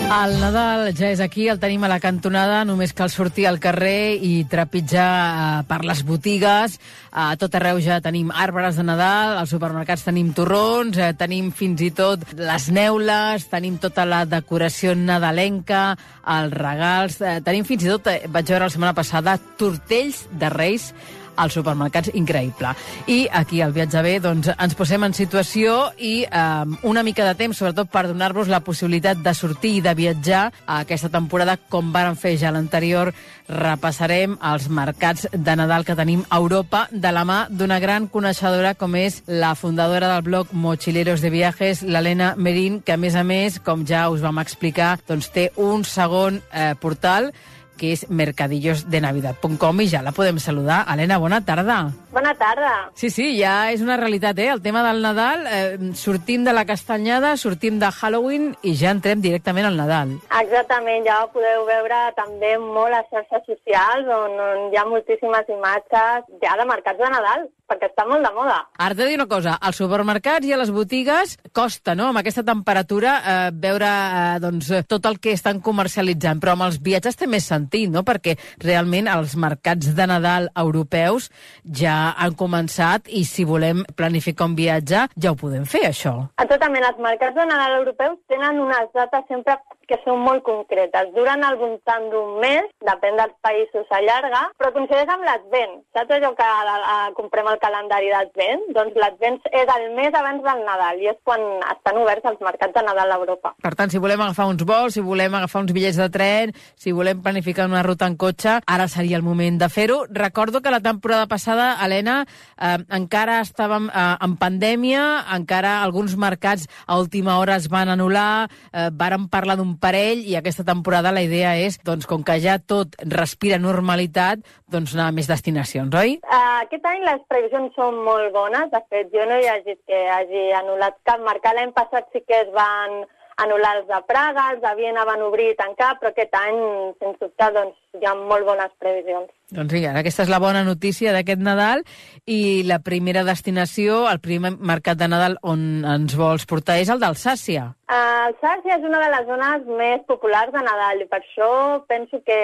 El Nadal ja és aquí, el tenim a la cantonada, només cal sortir al carrer i trepitjar eh, per les botigues. A tot arreu ja tenim arbres de Nadal, als supermercats tenim torrons, eh, tenim fins i tot les neules, tenim tota la decoració nadalenca, els regals, eh, tenim fins i tot, eh, vaig veure la setmana passada, tortells de Reis als supermercats, increïble. I aquí al Viatge B doncs, ens posem en situació i eh, una mica de temps, sobretot per donar-vos la possibilitat de sortir i de viatjar a aquesta temporada, com varen fer ja l'anterior, repassarem els mercats de Nadal que tenim a Europa de la mà d'una gran coneixedora com és la fundadora del blog Mochileros de Viajes, l'Helena Merín, que a més a més, com ja us vam explicar, doncs té un segon eh, portal que és mercadillosdenavidad.com i ja la podem saludar. Helena, bona tarda. Bona tarda. Sí, sí, ja és una realitat, eh? El tema del Nadal, eh, sortim de la castanyada, sortim de Halloween i ja entrem directament al Nadal. Exactament, ja ho podeu veure també molt a xarxes socials on, on hi ha moltíssimes imatges ja de mercats de Nadal, perquè està molt de moda. Ara t'he de dir una cosa, als supermercats i a les botigues costa, no?, amb aquesta temperatura eh, veure eh, doncs, tot el que estan comercialitzant, però amb els viatges té més sentit, no?, perquè realment els mercats de Nadal europeus ja han començat i si volem planificar un viatge ja ho podem fer, això. Exactament, els mercats de Nadal europeus tenen unes dates sempre que són molt concretes. Duren al voltant d'un mes, depèn dels països, s'allarga, però coincideix amb l'Advent. Saps allò que a, a, comprem el calendari d'Advent? Doncs l'Advent és el mes abans del Nadal i és quan estan oberts els mercats de Nadal a Europa. Per tant, si volem agafar uns vols, si volem agafar uns bitllets de tren, si volem planificar una ruta en cotxe, ara seria el moment de fer-ho. Recordo que la temporada passada, Helena, eh, encara estàvem eh, en pandèmia, encara alguns mercats a última hora es van anul·lar, eh, vàrem parlar d'un parell i aquesta temporada la idea és, doncs, com que ja tot respira normalitat, doncs anar a més destinacions, oi? Uh, aquest any les previsions són molt bones. De fet, jo no he llegit que hagi anul·lat cap mercat. L'any passat sí que es van anul·lar els de Praga, els de Viena van obrir i tancar, però aquest any, sens dubte, doncs, hi ha molt bones previsions. Doncs vinga, aquesta és la bona notícia d'aquest Nadal i la primera destinació, el primer mercat de Nadal on ens vols portar és el d'Alsàcia. Uh, Alsàcia és una de les zones més populars de Nadal i per això penso que,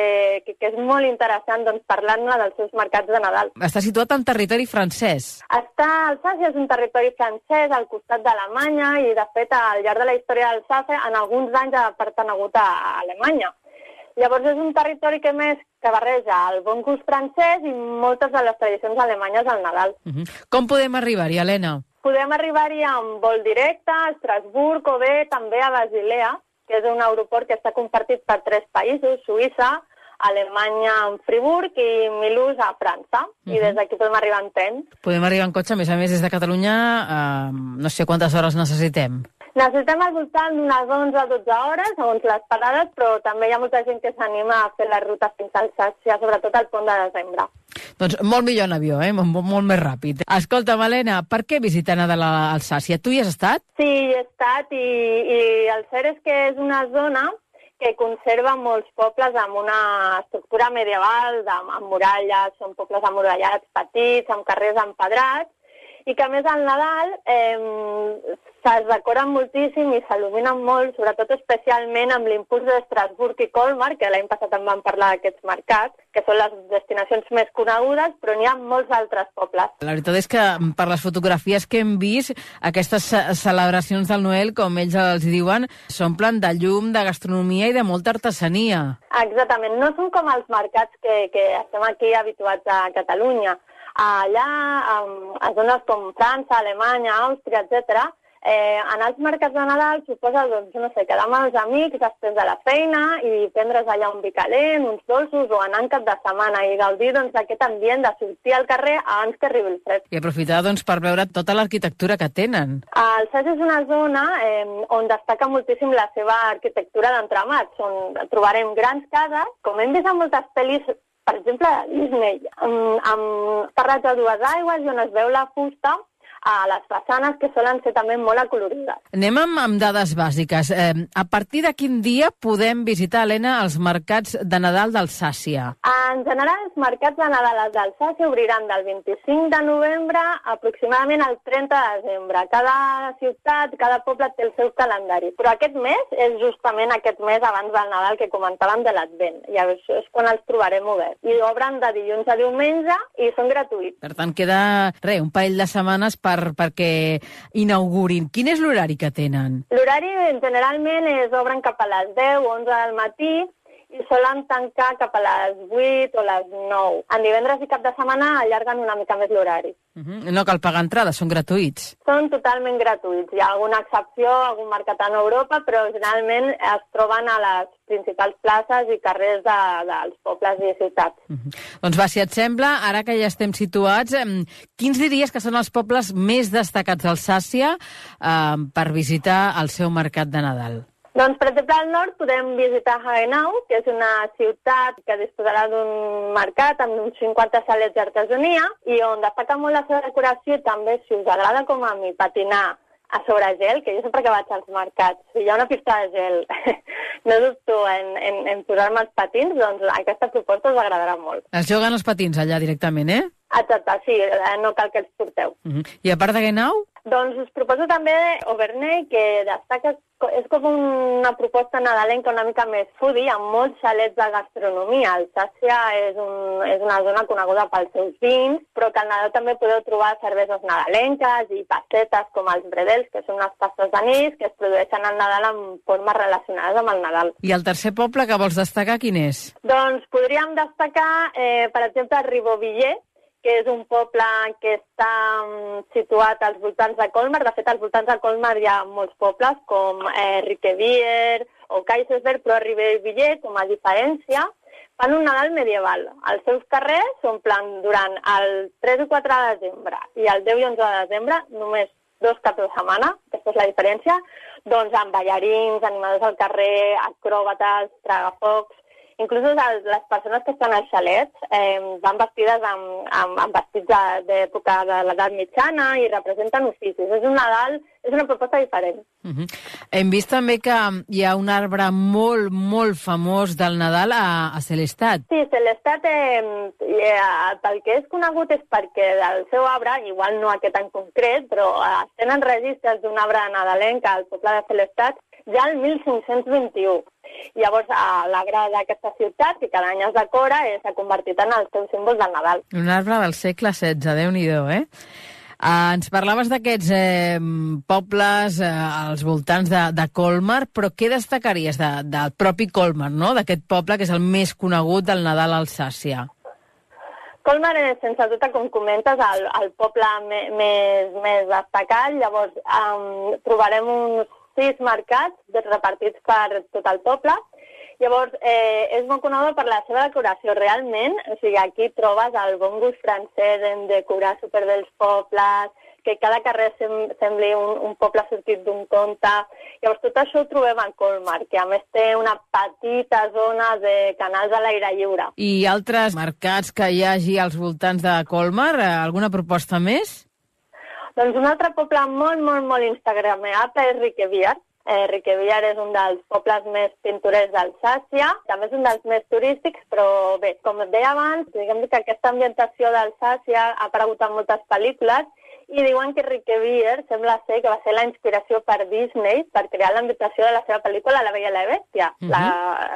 que, que és molt interessant doncs, parlar-ne dels seus mercats de Nadal. Està situat en territori francès. Està, Alsàcia és un territori francès al costat d'Alemanya i, de fet, al llarg de la història d'Alsàcia, en alguns anys ha pertenegut a Alemanya. Llavors és un territori que més que barreja el bon gust francès i moltes de les tradicions alemanyes al Nadal. Uh -huh. Com podem arribar-hi, Helena? Podem arribar-hi amb vol directe a Estrasburg o bé també a Basilea. que és un aeroport que està compartit per tres països, Suïssa, Alemanya amb Friburg i Milús a França. Uh -huh. I des d'aquí podem arribar en tren. Podem arribar en cotxe, a més a més, des de Catalunya, eh, no sé quantes hores necessitem. Necessitem al voltant d'unes 11 o 12 hores, segons les parades, però també hi ha molta gent que s'anima a fer la ruta fins al Sàcia, sobretot al pont de desembre. Doncs molt millor en avió, eh? molt, molt més ràpid. Escolta, Malena, per què visitar Nadal a Alsàcia? Tu hi has estat? Sí, hi he estat i, i el cert és que és una zona que conserva molts pobles amb una estructura medieval, amb, amb muralles, són pobles amurallats petits, amb carrers empedrats, i que a més al Nadal eh, se'ls decoren moltíssim i s'il·luminen molt, sobretot especialment amb l'impuls d'Estrasburg i Colmar, que l'any passat en vam parlar d'aquests mercats, que són les destinacions més conegudes, però n'hi ha molts altres pobles. La veritat és que per les fotografies que hem vist, aquestes celebracions del Noel, com ells els diuen, s'omplen de llum, de gastronomia i de molta artesania. Exactament, no són com els mercats que, que estem aquí habituats a Catalunya. Allà, a zones com França, Alemanya, Àustria, etc., Eh, anar als mercats de Nadal suposa, doncs, no sé, quedar amb els amics després de la feina i prendre's allà un vi calent, uns dolços o anar en cap de setmana i gaudir doncs, d'aquest doncs, ambient de sortir al carrer abans que arribi el fred. I aprofitar doncs, per veure tota l'arquitectura que tenen. El Sas és una zona eh, on destaca moltíssim la seva arquitectura d'entramats, on trobarem grans cases, com hem vist en moltes pel·lis per exemple, Disney, amb, amb terrats a dues aigües i on es veu la fusta a les façanes, que solen ser també molt acolorides. Anem amb, amb dades bàsiques. Eh, a partir de quin dia podem visitar, Helena, els mercats de Nadal d'Alsàcia? En general, els mercats de Nadal d'Alsàcia obriran del 25 de novembre aproximadament al 30 de desembre. Cada ciutat, cada poble té el seu calendari. Però aquest mes és justament aquest mes abans del Nadal que comentàvem de l'Advent. I és, és quan els trobarem oberts. I obren de dilluns a diumenge i són gratuïts. Per tant, queda re, un parell de setmanes per per, perquè inaugurin. Quin és l'horari que tenen? L'horari generalment és obren cap a les 10 o 11 del matí i solen tancar cap a les 8 o les 9. En divendres i cap de setmana allarguen una mica més l'horari. Uh -huh. No cal pagar entrada, són gratuïts. Són totalment gratuïts. Hi ha alguna excepció, algun mercat en Europa, però generalment es troben a les principals places i carrers de, dels pobles i ciutats. Uh -huh. Doncs va, si et sembla, ara que ja estem situats, quins diries que són els pobles més destacats d'Alsàcia eh, per visitar el seu mercat de Nadal? Doncs, per exemple, al nord podem visitar Hagenau, que és una ciutat que disposarà d'un mercat amb uns 50 salets d'artesania i on destaca molt la seva decoració també, si us agrada com a mi, patinar a sobre gel, que jo sempre que vaig als mercats, si hi ha una pista de gel, no dubto en, en, en posar-me els patins, doncs aquesta proposta us agradarà molt. Es juguen els patins allà directament, eh? Exacte, sí, eh, no cal que els porteu. Uh -huh. I a part de Genau? Doncs us proposo també Overney, que destaca, és com una proposta nadalenca una mica més foodie, amb molts xalets de gastronomia. Alsàcia és, un, és una zona coneguda pels seus vins, però que al Nadal també podeu trobar cerveses nadalenques i passetes com els bredels, que són unes pastes d'anís que es produeixen al Nadal en formes relacionades amb el Nadal. I el tercer poble que vols destacar, quin és? Doncs podríem destacar, eh, per exemple, Ribovillet, que és un poble que està um, situat als voltants de Colmar. De fet, als voltants de Colmar hi ha molts pobles, com eh, Riquevier o Kaisersberg, però a Ribevillet, com a diferència, fan un Nadal medieval. Els seus carrers s'omplen durant el 3 i 4 de desembre i el 10 i 11 de desembre, només dos caps de setmana, aquesta és la diferència, doncs amb ballarins, animadors al carrer, acròbates, tragafocs, Inclús les persones que estan als xalets eh, van vestides amb, amb, amb vestits d'època de, de l'edat mitjana i representen oficis. És un Nadal, és una proposta diferent. Uh -huh. Hem vist també que hi ha un arbre molt, molt famós del Nadal a, a Celestat. Sí, Celestat, eh, eh, pel que és conegut és perquè del seu arbre, igual no aquest en concret, però eh, tenen registres d'un arbre nadalenc al poble de Celestat ja el 1521. Llavors, a l'arbre d'aquesta ciutat, que cada any es decora, eh, s'ha convertit en el seu símbol del Nadal. Un arbre del segle XVI, déu nhi eh? Uh, ens parlaves d'aquests eh, pobles eh, als voltants de, de Colmar, però què destacaries de, del propi Colmar, no? d'aquest poble que és el més conegut del Nadal Alsàcia? Colmar és, sense dubte, com comentes, el, el poble me, més, més destacat. Llavors, um, trobarem uns sis mercats repartits per tot el poble. Llavors, eh, és molt coneguda per la seva decoració, realment. O sigui, aquí trobes el bon gust francès en decorar super dels pobles, que cada carrer sem sembli un, un poble sortit d'un conte. Llavors, tot això ho trobem a Colmar, que a més té una petita zona de canals a l'aire lliure. I altres mercats que hi hagi als voltants de Colmar? Eh, alguna proposta més? Doncs un altre poble molt, molt, molt instagrameable és Riqueviar. Eh, Riqueviar és un dels pobles més pintorers d'Alsàcia, també és un dels més turístics, però bé, com et deia abans, diguem que aquesta ambientació d'Alsàcia ha aparegut en moltes pel·lícules i diuen que Riquevier sembla ser que va ser la inspiració per Disney per crear l'ambientació de la seva pel·lícula La Bella i la Bèstia. Uh -huh. la,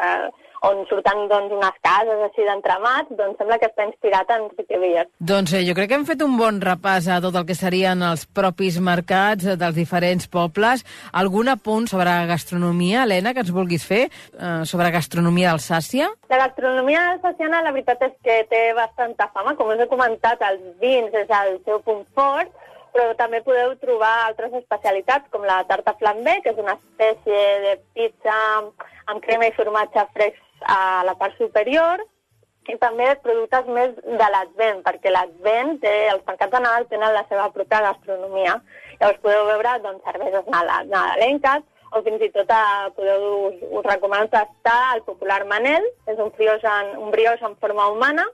eh, on surten doncs, unes cases així d'entramats, doncs sembla que està inspirat en Riquevier. Doncs eh, jo crec que hem fet un bon repàs a tot el que serien els propis mercats dels diferents pobles. Algun apunt sobre gastronomia, Helena, que ens vulguis fer, eh, sobre gastronomia d'Alsàcia? La gastronomia alsaciana la veritat és que té bastanta fama. Com us he comentat, els vins és el seu punt fort, però també podeu trobar altres especialitats com la tarta flambé, que és una espècie de pizza amb crema i formatge fresc a la part superior i també productes més de l'Advent, perquè l'Advent, els mercats de Nadal tenen la seva pròpia gastronomia. Llavors podeu veure doncs, cerveses nadalenques, o fins i tot eh, podeu, us, us recomano tastar el popular Manel, és un brioix en, un brioix en forma humana,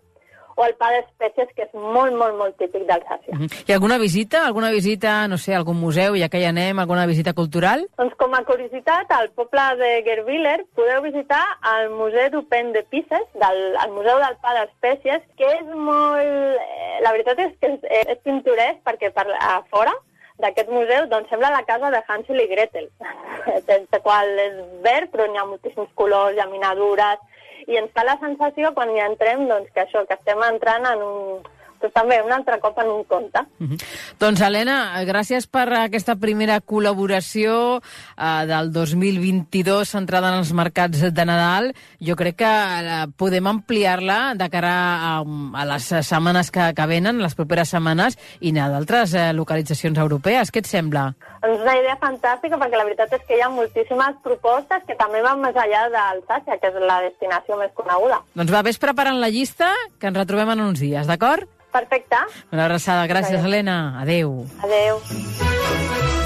o el pa d'espècies, que és molt, molt, molt típic d'Alsàcia. -huh. Hi ha alguna visita? Alguna visita, no sé, algun museu, ja que hi anem, alguna visita cultural? Doncs com a curiositat, al poble de Gerviller podeu visitar el Museu d'Open de Pises, del, el Museu del Pa d'Espècies, que és molt... Eh, la veritat és que és, és pintoresc perquè per a fora d'aquest museu doncs sembla la casa de Hansel i Gretel, el qual és verd però n'hi ha moltíssims colors, llaminadures, i ens fa la sensació quan hi entrem doncs, que això, que estem entrant en un, doncs també un altre cop en un conte. Uh -huh. Doncs, Helena, gràcies per aquesta primera col·laboració eh, del 2022 centrada en els mercats de Nadal. Jo crec que eh, podem ampliar-la de cara a, a les setmanes que, que venen, les properes setmanes, i anar d'altres eh, localitzacions europees. Què et sembla? És una idea fantàstica perquè la veritat és que hi ha moltíssimes propostes que també van més enllà d'Alsàcia, que és la destinació més coneguda. Doncs va, vés preparant la llista, que ens retrobem en uns dies, d'acord? Perfecte. Una abraçada. Gràcies, Adeu. Helena. Adeu. Adeu.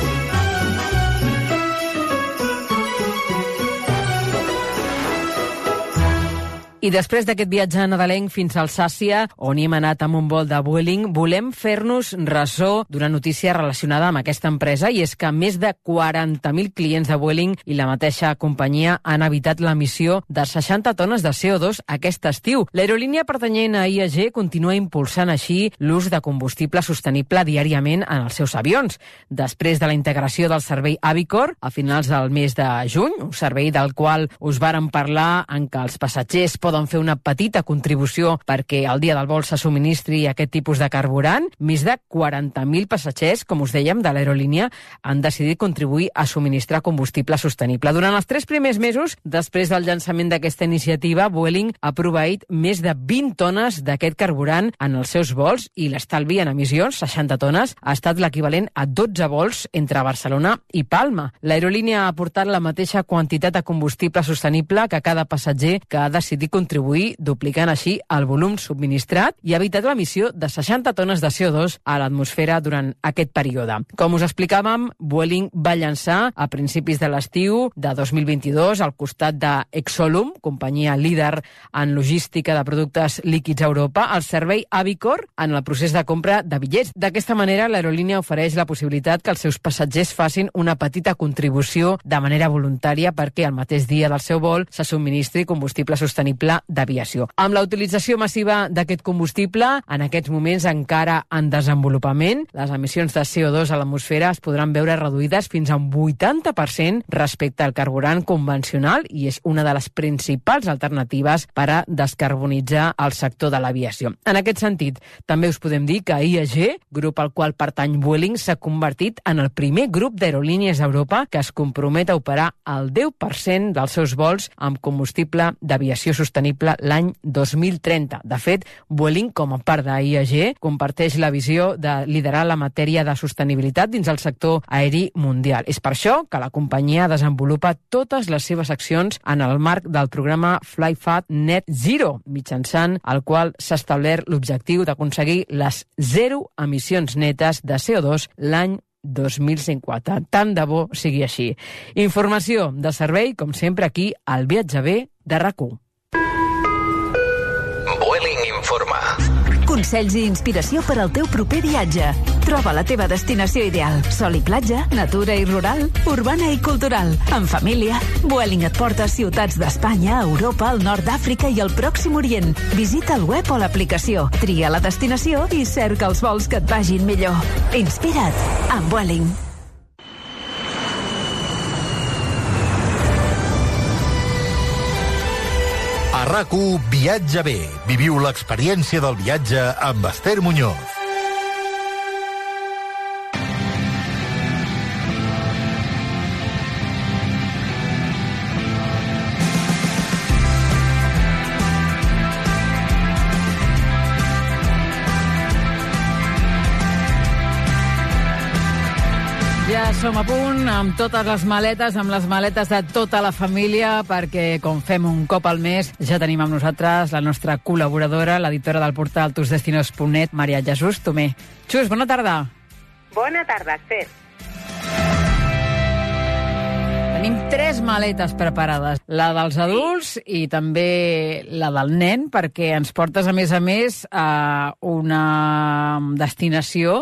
I després d'aquest viatge nadalenc fins a Alsàcia, on hem anat amb un vol de Vueling, volem fer-nos ressò d'una notícia relacionada amb aquesta empresa i és que més de 40.000 clients de Vueling i la mateixa companyia han evitat l'emissió de 60 tones de CO2 aquest estiu. L'aerolínia pertanyent a IAG continua impulsant així l'ús de combustible sostenible diàriament en els seus avions. Després de la integració del servei Avicor, a finals del mes de juny, un servei del qual us varen parlar en què els passatgers poden fer una petita contribució perquè el dia del vol se subministri aquest tipus de carburant. Més de 40.000 passatgers, com us dèiem, de l'aerolínia han decidit contribuir a subministrar combustible sostenible. Durant els tres primers mesos, després del llançament d'aquesta iniciativa, Vueling ha proveït més de 20 tones d'aquest carburant en els seus vols i l'estalvi en emissions, 60 tones, ha estat l'equivalent a 12 vols entre Barcelona i Palma. L'aerolínia ha aportat la mateixa quantitat de combustible sostenible que cada passatger que ha decidit contribuir duplicant així el volum subministrat i evitat l'emissió de 60 tones de CO2 a l'atmosfera durant aquest període. Com us explicàvem, Vueling va llançar a principis de l'estiu de 2022 al costat de Exolum, companyia líder en logística de productes líquids a Europa, el servei Avicor en el procés de compra de bitllets. D'aquesta manera, l'aerolínia ofereix la possibilitat que els seus passatgers facin una petita contribució de manera voluntària perquè al mateix dia del seu vol se subministri combustible sostenible combustible d'aviació. Amb la utilització massiva d'aquest combustible, en aquests moments encara en desenvolupament, les emissions de CO2 a l'atmosfera es podran veure reduïdes fins a un 80% respecte al carburant convencional i és una de les principals alternatives per a descarbonitzar el sector de l'aviació. En aquest sentit, també us podem dir que IAG, grup al qual pertany Vueling, s'ha convertit en el primer grup d'aerolínies d'Europa que es compromet a operar el 10% dels seus vols amb combustible d'aviació sostenible sostenible l'any 2030. De fet, Vueling, com a part d'IAG, comparteix la visió de liderar la matèria de sostenibilitat dins el sector aeri mundial. És per això que la companyia desenvolupa totes les seves accions en el marc del programa FlyFat Net Zero, mitjançant el qual s'ha establert l'objectiu d'aconseguir les zero emissions netes de CO2 l'any 2050. Tant de bo sigui així. Informació de servei, com sempre, aquí al Viatge B de rac Vueling informa. Consells i inspiració per al teu proper viatge. Troba la teva destinació ideal. Sol i platja, natura i rural, urbana i cultural. En família, Vueling et porta a ciutats d'Espanya, Europa, el nord d'Àfrica i el Pròxim Orient. Visita el web o l'aplicació, tria la destinació i cerca els vols que et vagin millor. Inspira't amb Vueling. A rac Viatge bé. Viviu l'experiència del viatge amb Esther Muñoz. Som a punt amb totes les maletes, amb les maletes de tota la família, perquè com fem un cop al mes, ja tenim amb nosaltres la nostra col·laboradora, l'editora del portal tusdestinos.net, Maria Jesús Tomé. Xus, bona tarda. Bona tarda, Esther. Tenim tres maletes preparades, la dels adults i també la del nen, perquè ens portes, a més a més, a una destinació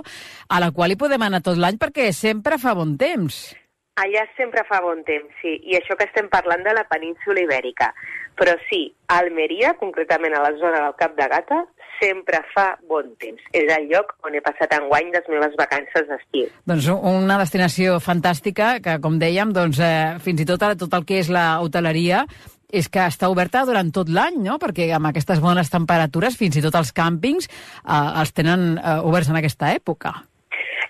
a la qual hi podem anar tot l'any perquè sempre fa bon temps. Allà sempre fa bon temps, sí, i això que estem parlant de la península ibèrica. Però sí, a Almeria, concretament a la zona del Cap de Gata, sempre fa bon temps. És el lloc on he passat enguany les meves vacances d'estiu. Doncs una destinació fantàstica que, com dèiem, doncs, eh, fins i tot, tot el que és la hoteleria és que està oberta durant tot l'any, no? Perquè amb aquestes bones temperatures, fins i tot els càmpings eh, els tenen eh, oberts en aquesta època.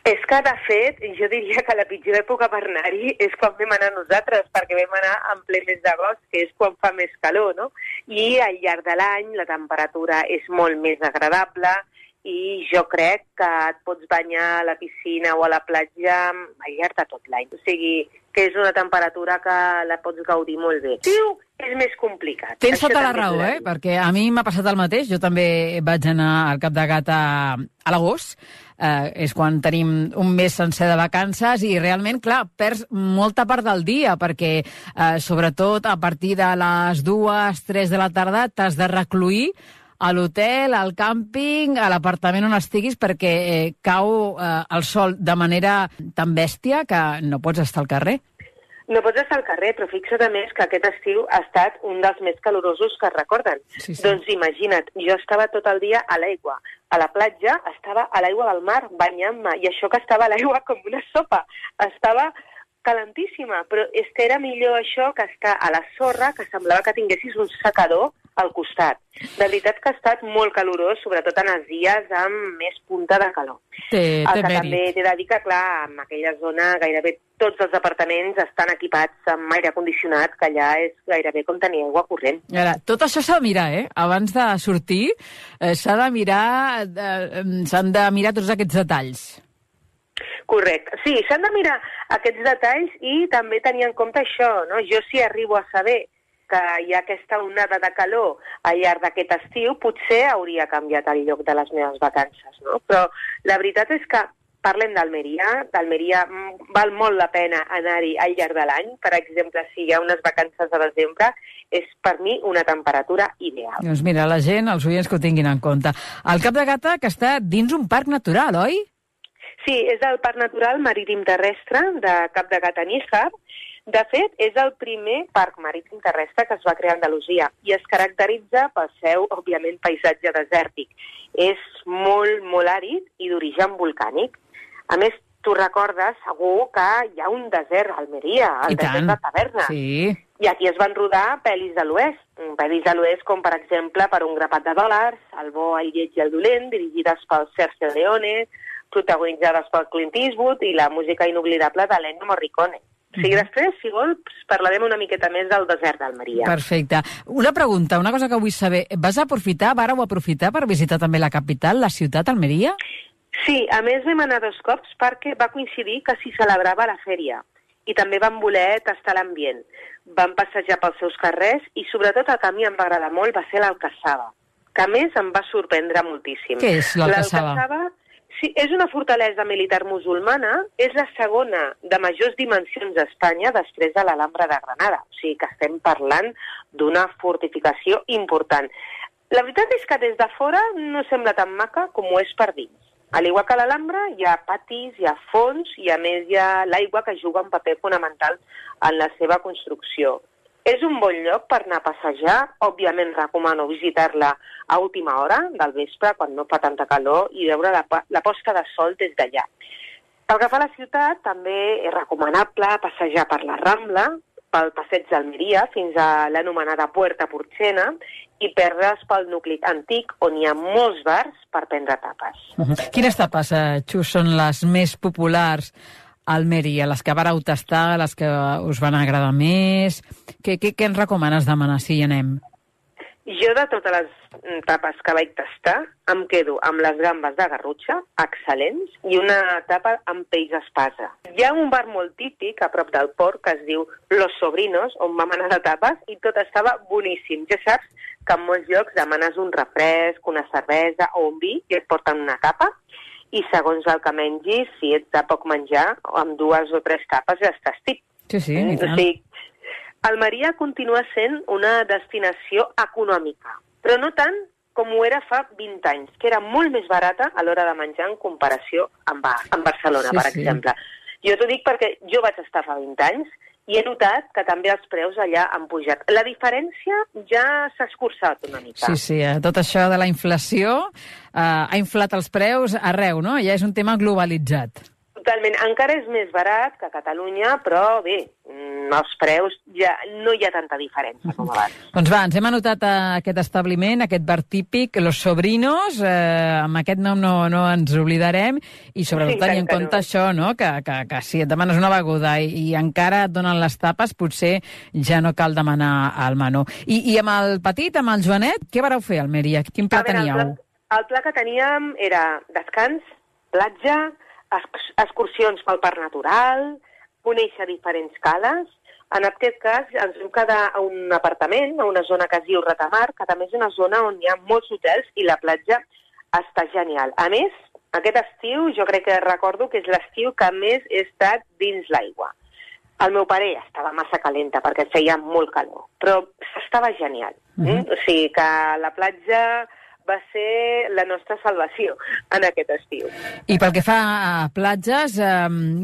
És que, de fet, jo diria que la pitjor època per anar-hi és quan vam anar nosaltres, perquè vam anar en ple mes d'agost, que és quan fa més calor, no? I al llarg de l'any la temperatura és molt més agradable i jo crec que et pots banyar a la piscina o a la platja al llarg de tot l'any. O sigui, que és una temperatura que la pots gaudir molt bé. Tiu és més complicat. Tens Això tota la raó, eh? Perquè a mi m'ha passat el mateix. Jo també vaig anar al Cap de Gata a l'agost. Eh, és quan tenim un mes sencer de vacances i realment, clar, perds molta part del dia perquè, eh, sobretot, a partir de les dues, tres de la tarda t'has de recluir a l'hotel, al càmping, a l'apartament on estiguis, perquè eh, cau eh, el sol de manera tan bèstia que no pots estar al carrer. No pots estar al carrer, però fixa't a més que aquest estiu ha estat un dels més calorosos que es recorden. Sí, sí. Doncs imagina't, jo estava tot el dia a l'aigua. A la platja estava a l'aigua del mar, banyant-me, i això que estava a l'aigua com una sopa. Estava calentíssima, però és que era millor això que estar a la sorra, que semblava que tinguessis un secador al costat. De veritat que ha estat molt calorós, sobretot en els dies amb més punta de calor. Té, El té que també mèrit. t'he de dir que, clar, en aquella zona gairebé tots els apartaments estan equipats amb aire condicionat, que allà és gairebé com tenir aigua corrent. Ara, tot això s'ha de mirar, eh? Abans de sortir, eh, s'ha de mirar, eh, s'han de mirar tots aquests detalls. Correcte. Sí, s'han de mirar aquests detalls i també tenir en compte això, no? Jo si arribo a saber que hi ha aquesta onada de calor al llarg d'aquest estiu, potser hauria canviat el lloc de les meves vacances, no? Però la veritat és que parlem d'Almeria, d'Almeria mm, val molt la pena anar-hi al llarg de l'any. Per exemple, si hi ha unes vacances de desembre, és per mi una temperatura ideal. Doncs mira, la gent, els oients que ho tinguin en compte. El Cap de Gata, que està dins un parc natural, oi? Sí, és el Parc Natural Marítim Terrestre de Cap de Gata Níjar. De fet, és el primer parc marítim terrestre que es va crear a Andalusia i es caracteritza pel seu, òbviament, paisatge desèrtic. És molt, molt àrid i d'origen volcànic. A més, tu recordes segur que hi ha un desert a Almeria, el I desert tant. de Taverna. Sí. I aquí es van rodar pel·lis de l'Oest. Pel·lis de l'Oest com, per exemple, per un grapat de dòlars, El bo, el lleig i el dolent, dirigides pel Sergio Leone, protagonitzades pel Clint Eastwood i la música inoblidable de l'Ennio Morricone. O sigui, després, si vols, parlarem una miqueta més del desert d'Almeria. Perfecte. Una pregunta, una cosa que vull saber. Vas aprofitar, vareu aprofitar per visitar també la capital, la ciutat, Almeria? Sí, a més vam anar dos cops perquè va coincidir que s'hi celebrava la fèria i també vam voler tastar l'ambient. Vam passejar pels seus carrers i sobretot el que a mi em va agradar molt va ser l'Alcaçava, que a més em va sorprendre moltíssim. Què és l'Alcaçava? L'Alcaçava sí, és una fortalesa militar musulmana, és la segona de majors dimensions d'Espanya després de l'Alhambra de Granada. O sigui que estem parlant d'una fortificació important. La veritat és que des de fora no sembla tan maca com ho és per dins. A l'igual que l'Alhambra, hi ha patis, hi ha fons i, a més, hi ha l'aigua que juga un paper fonamental en la seva construcció. És un bon lloc per anar a passejar. Òbviament, recomano visitar-la a última hora del vespre, quan no fa tanta calor, i veure la, la posta de sol des d'allà. Pel que fa a la ciutat, també és recomanable passejar per la Rambla, pel passeig d'Almeria fins a l'anomenada Puerta Porxena i perdre's pel nucli antic on hi ha molts bars per prendre tapes. Quines tapes, eh, Xus, són les més populars Almeria? Les que vareu tastar, les que us van agradar més? Què, què, què ens recomanes demanar si hi anem? Jo de totes les tapes que vaig tastar em quedo amb les gambes de garrutxa, excel·lents, i una tapa amb peix espasa. Hi ha un bar molt típic a prop del port que es diu Los Sobrinos, on vam anar de tapes, i tot estava boníssim. Ja saps que en molts llocs demanes un refresc, una cervesa o un vi i et porten una tapa, i segons el que mengis, si ets de poc menjar, amb dues o tres tapes ja estàs tip. Sí, sí, i O tant. sigui, Almeria continua sent una destinació econòmica, però no tant com ho era fa 20 anys, que era molt més barata a l'hora de menjar en comparació amb, amb Barcelona, Sí, per sí. exemple. Jo t'ho dic perquè jo vaig estar fa 20 anys i he notat que també els preus allà han pujat. La diferència ja s'ha escurçat una mica. Sí, sí, eh, tot això de la inflació eh, ha inflat els preus arreu, no? Ja és un tema globalitzat. Totalment. Encara és més barat que a Catalunya, però bé, mm, els preus ja no hi ha tanta diferència com abans. Doncs va, ens hem anotat a aquest establiment, aquest bar típic, Los Sobrinos, eh, amb aquest nom no, no ens oblidarem, i sobretot Sí, tenir en compte no. això, no? que, que, que si et demanes una beguda i, i encara et donen les tapes, potser ja no cal demanar al menú. I, I amb el petit, amb el Joanet, què vareu fer, Almeria? Quin pla A veure, teníeu? El pla, el pla que teníem era descans, platja, excursions pel parc natural, conèixer diferents cales. En aquest cas ens vam quedar a un apartament, a una zona que es diu Ratamar, que també és una zona on hi ha molts hotels i la platja està genial. A més, aquest estiu jo crec que recordo que és l'estiu que més he estat dins l'aigua. El meu pare estava massa calenta perquè feia molt calor, però estava genial. Mm. -hmm. O sigui que la platja va ser la nostra salvació en aquest estiu. I pel que fa a platges, eh,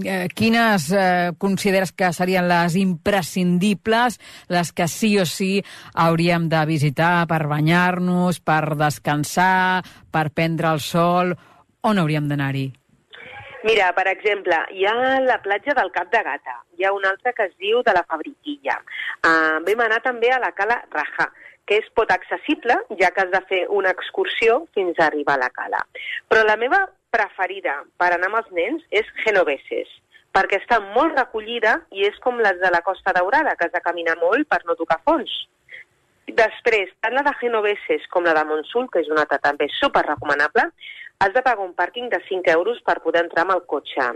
eh, quines eh, consideres que serien les imprescindibles, les que sí o sí hauríem de visitar per banyar-nos, per descansar, per prendre el sol? On hauríem d'anar-hi? Mira, per exemple, hi ha la platja del Cap de Gata, hi ha una altra que es diu de la Fabriquilla. Uh, vam anar també a la Cala Raja, que és pot accessible, ja que has de fer una excursió fins a arribar a la cala. Però la meva preferida per anar amb els nens és Genoveses, perquè està molt recollida i és com les de la Costa Daurada, que has de caminar molt per no tocar fons. Després, tant la de Genoveses com la de Monsul, que és una altra també super recomanable, has de pagar un pàrquing de 5 euros per poder entrar amb el cotxe.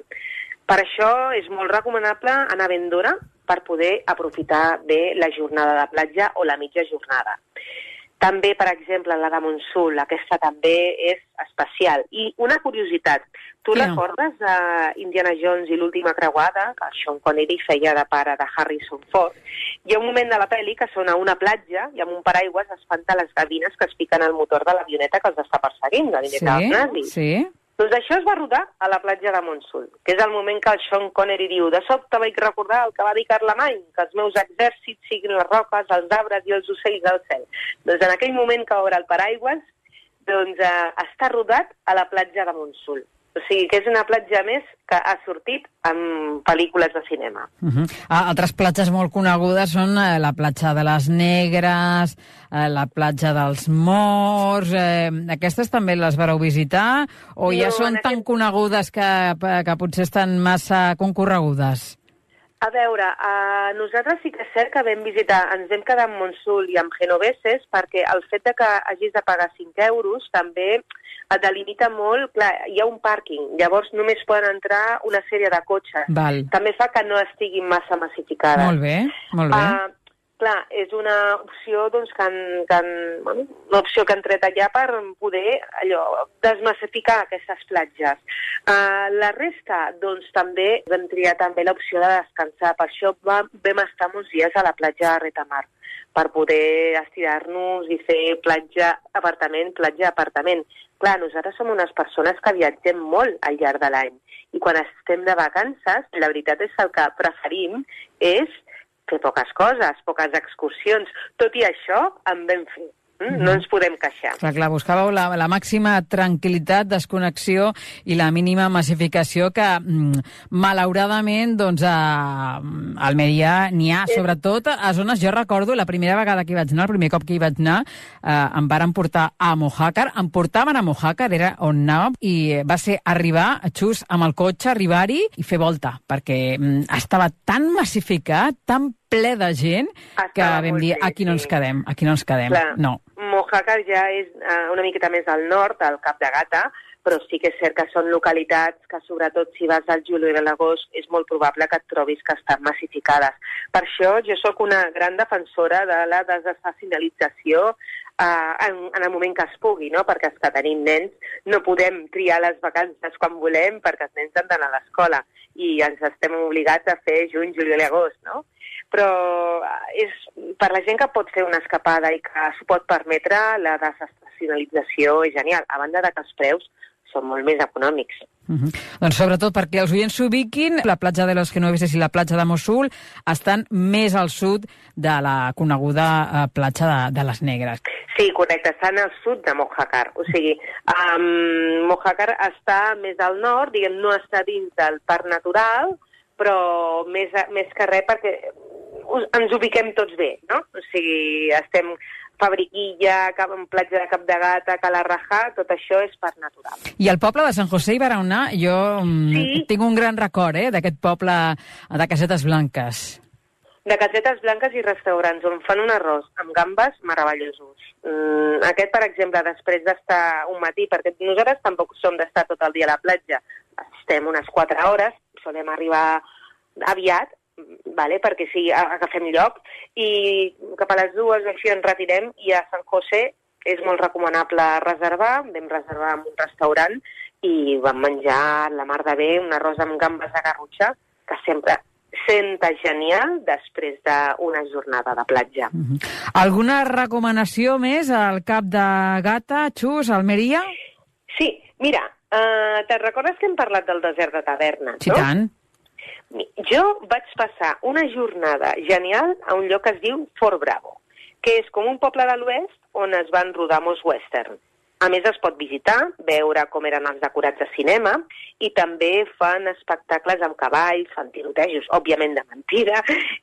Per això és molt recomanable anar ben d'hora per poder aprofitar bé la jornada de platja o la mitja jornada. També, per exemple, la de Monsul, aquesta també és especial. I una curiositat, tu Quina? recordes uh, Indiana Jones i l'última creuada, que Sean Connery feia de pare de Harrison Ford? Hi ha un moment de la pel·li que són a una platja i amb un paraigües espanta les gavines que es piquen al motor de l'avioneta que els està perseguint, l'avioneta dels nazis. sí. Doncs això es va rodar a la platja de Monsul, que és el moment que el Sean Connery diu de sobte vaig recordar el que va dir Carlemany, que els meus exèrcits siguin les roques, els arbres i els ocells del cel. Doncs en aquell moment que obre el paraigües, doncs eh, està rodat a la platja de Monsul. O sigui que és una platja més que ha sortit en pel·lícules de cinema. Uh -huh. ah, altres platges molt conegudes són eh, la platja de les Negres, eh, la platja dels Morts... Eh, aquestes també les vareu visitar? O ja No, són en tan conegudes que, que potser estan massa concorregudes? A veure, uh, nosaltres sí que és cert que vam visitar, ens vam quedar amb Monsul i amb Genoveses perquè el fet de que hagis de pagar 5 euros també et delimita molt, clar, hi ha un pàrquing, llavors només poden entrar una sèrie de cotxes. Val. També fa que no estiguin massa massificades. Molt bé, molt bé. Uh, clar, és una opció doncs, que, han, que han, bueno, una opció que han tret allà per poder allò, desmassificar aquestes platges. Uh, la resta, doncs també vam triar també l'opció de descansar. Per això vam, vam estar uns dies a la platja de Retamar per poder estirar-nos i fer platja, apartament, platja, apartament. Clar, nosaltres som unes persones que viatgem molt al llarg de l'any i quan estem de vacances, la veritat és que el que preferim és fer poques coses, poques excursions. Tot i això, en vam fer. Mm? No ens podem queixar. Clar, clar, buscàveu la, la màxima tranquil·litat, desconnexió i la mínima massificació que, mm, malauradament, doncs, a Almeria n'hi ha, sobretot a zones... Jo recordo la primera vegada que hi vaig anar, el primer cop que hi vaig anar, eh, em varen portar a Mojácar, em portaven a Mojácar, era on anàvem, i va ser arribar, just amb el cotxe, arribar-hi i fer volta, perquè mm, estava tan massificat, tan ple de gent, que vam dir, aquí no ens quedem, aquí no ens quedem. Clar. No. Mojácar ja és uh, una miqueta més al nord, al Cap de Gata, però sí que és cert que són localitats que, sobretot si vas al juliol i l'agost, és molt probable que et trobis que estan massificades. Per això jo sóc una gran defensora de la desestacionalització uh, en, en el moment que es pugui, no? perquè els que tenim nens no podem triar les vacances quan volem perquè els nens han d'anar a l'escola i ens estem obligats a fer juny, juliol i agost, no? Però eh, és per la gent que pot fer una escapada i que s'ho pot permetre, la desestacionalització és genial, a banda de que els preus són molt més econòmics. Uh -huh. Doncs sobretot perquè els oients s'ubiquin, la platja de los Genoveses i la platja de Mossul estan més al sud de la coneguda eh, platja de, de les Negres. Sí, correcte, estan al sud de Mojácar. O sigui, um, Mojácar està més al nord, diguem, no està dins del parc natural, però més, més que res perquè ens ubiquem tots bé, no? O sigui, estem Fabriquilla, Cap, platja de Cap de Gata, Calarrajà, tot això és parc natural. I el poble de Sant José i Barahona, jo mm, Sí. tinc un gran record eh, d'aquest poble de Casetes Blanques. de casetes blanques i restaurants on fan un arròs amb gambes meravellosos. Mm, aquest, per exemple, després d'estar un matí, perquè nosaltres tampoc som d'estar tot el dia a la platja, estem unes 4 hores, solem arribar aviat, vale? perquè sí, agafem lloc, i cap a les dues així ens retirem, i a Sant José és molt recomanable reservar, vam reservar en un restaurant i vam menjar la mar de bé, un arròs amb gambes de garrotxa, que sempre senta genial després d'una jornada de platja. Alguna recomanació més al cap de Gata, Xus, Almeria? Sí, mira, uh, te'n recordes que hem parlat del desert de Taverna, Sí, no? tant. Jo vaig passar una jornada genial a un lloc que es diu Fort Bravo, que és com un poble de l'oest on es van rodar molts western. A més, es pot visitar, veure com eren els decorats de cinema i també fan espectacles amb cavalls, fan tirotejos, òbviament de mentida,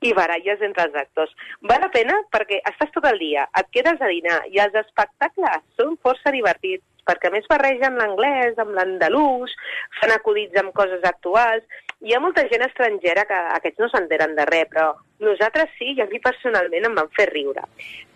i baralles entre els actors. Val la pena perquè estàs tot el dia, et quedes a dinar i els espectacles són força divertits perquè a més barregen l'anglès amb l'andalús, fan acudits amb coses actuals. Hi ha molta gent estrangera que aquests no s'enteren de res, però nosaltres sí, i a mi personalment em van fer riure.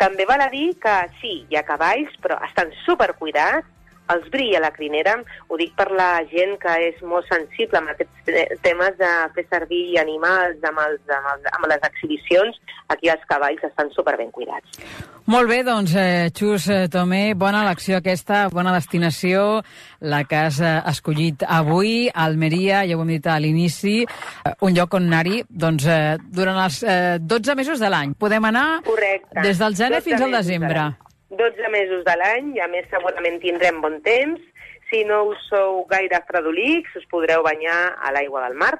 També val a dir que sí, hi ha cavalls, però estan supercuidats, els brilla la crinera, ho dic per la gent que és molt sensible amb aquests te- temes de fer servir animals amb, els, amb, els, amb les exhibicions, aquí els cavalls estan superben cuidats. Molt bé, doncs, eh, Xus eh, Tomé, bona elecció aquesta, bona destinació, la que has eh, escollit avui, Almeria, ja ho hem dit a l'inici, eh, un lloc on anar-hi doncs, eh, durant els eh, 12 mesos de l'any. Podem anar Correcte. des del gener 12 fins al desembre. l'any. 12 mesos de l'any, i a més segurament tindrem bon temps. Si no us sou gaire fredolics, us podreu banyar a l'aigua del mar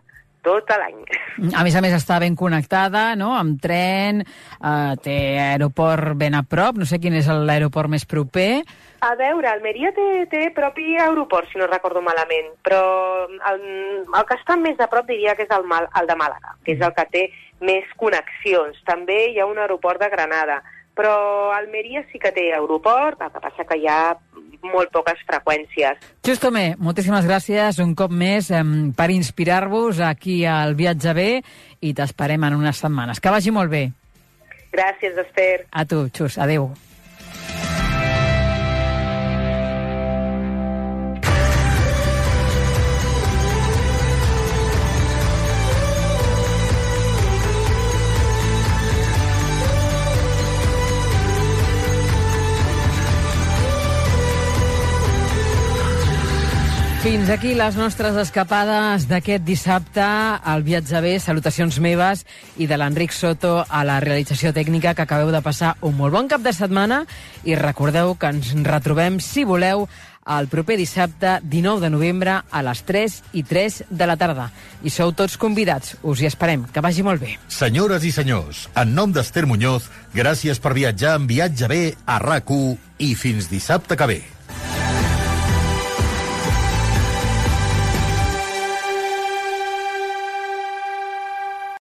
tot l'any. A més a més està ben connectada, no?, amb tren, eh, té aeroport ben a prop, no sé quin és l'aeroport més proper, A veure, Almeria té, té propi aeroport, si no recordo malament, però el, el que està més a prop diria que és el, Mal, el de Màlaga, que és el que té més connexions. També hi ha un aeroport de Granada, Però Almeria sí que té aeroport, el que passa que hi ha molt poques freqüències. Just Tomé, moltíssimes gràcies un cop més eh, per inspirar-vos aquí al Viatge B i t'esperem en unes setmanes. Que vagi molt bé. Gràcies, Esther. A tu, Xus. Adéu. Fins aquí les nostres escapades d'aquest dissabte al Viatge B. Salutacions meves i de l'Enric Soto a la realització tècnica que acabeu de passar un molt bon cap de setmana i recordeu que ens retrobem, si voleu, el proper dissabte 19 de novembre a les 3 i 3 de la tarda. I sou tots convidats. Us hi esperem. Que vagi molt bé. Senyores i senyors, en nom d'Ester Muñoz, gràcies per viatjar en Viatge B a rac i fins dissabte que ve.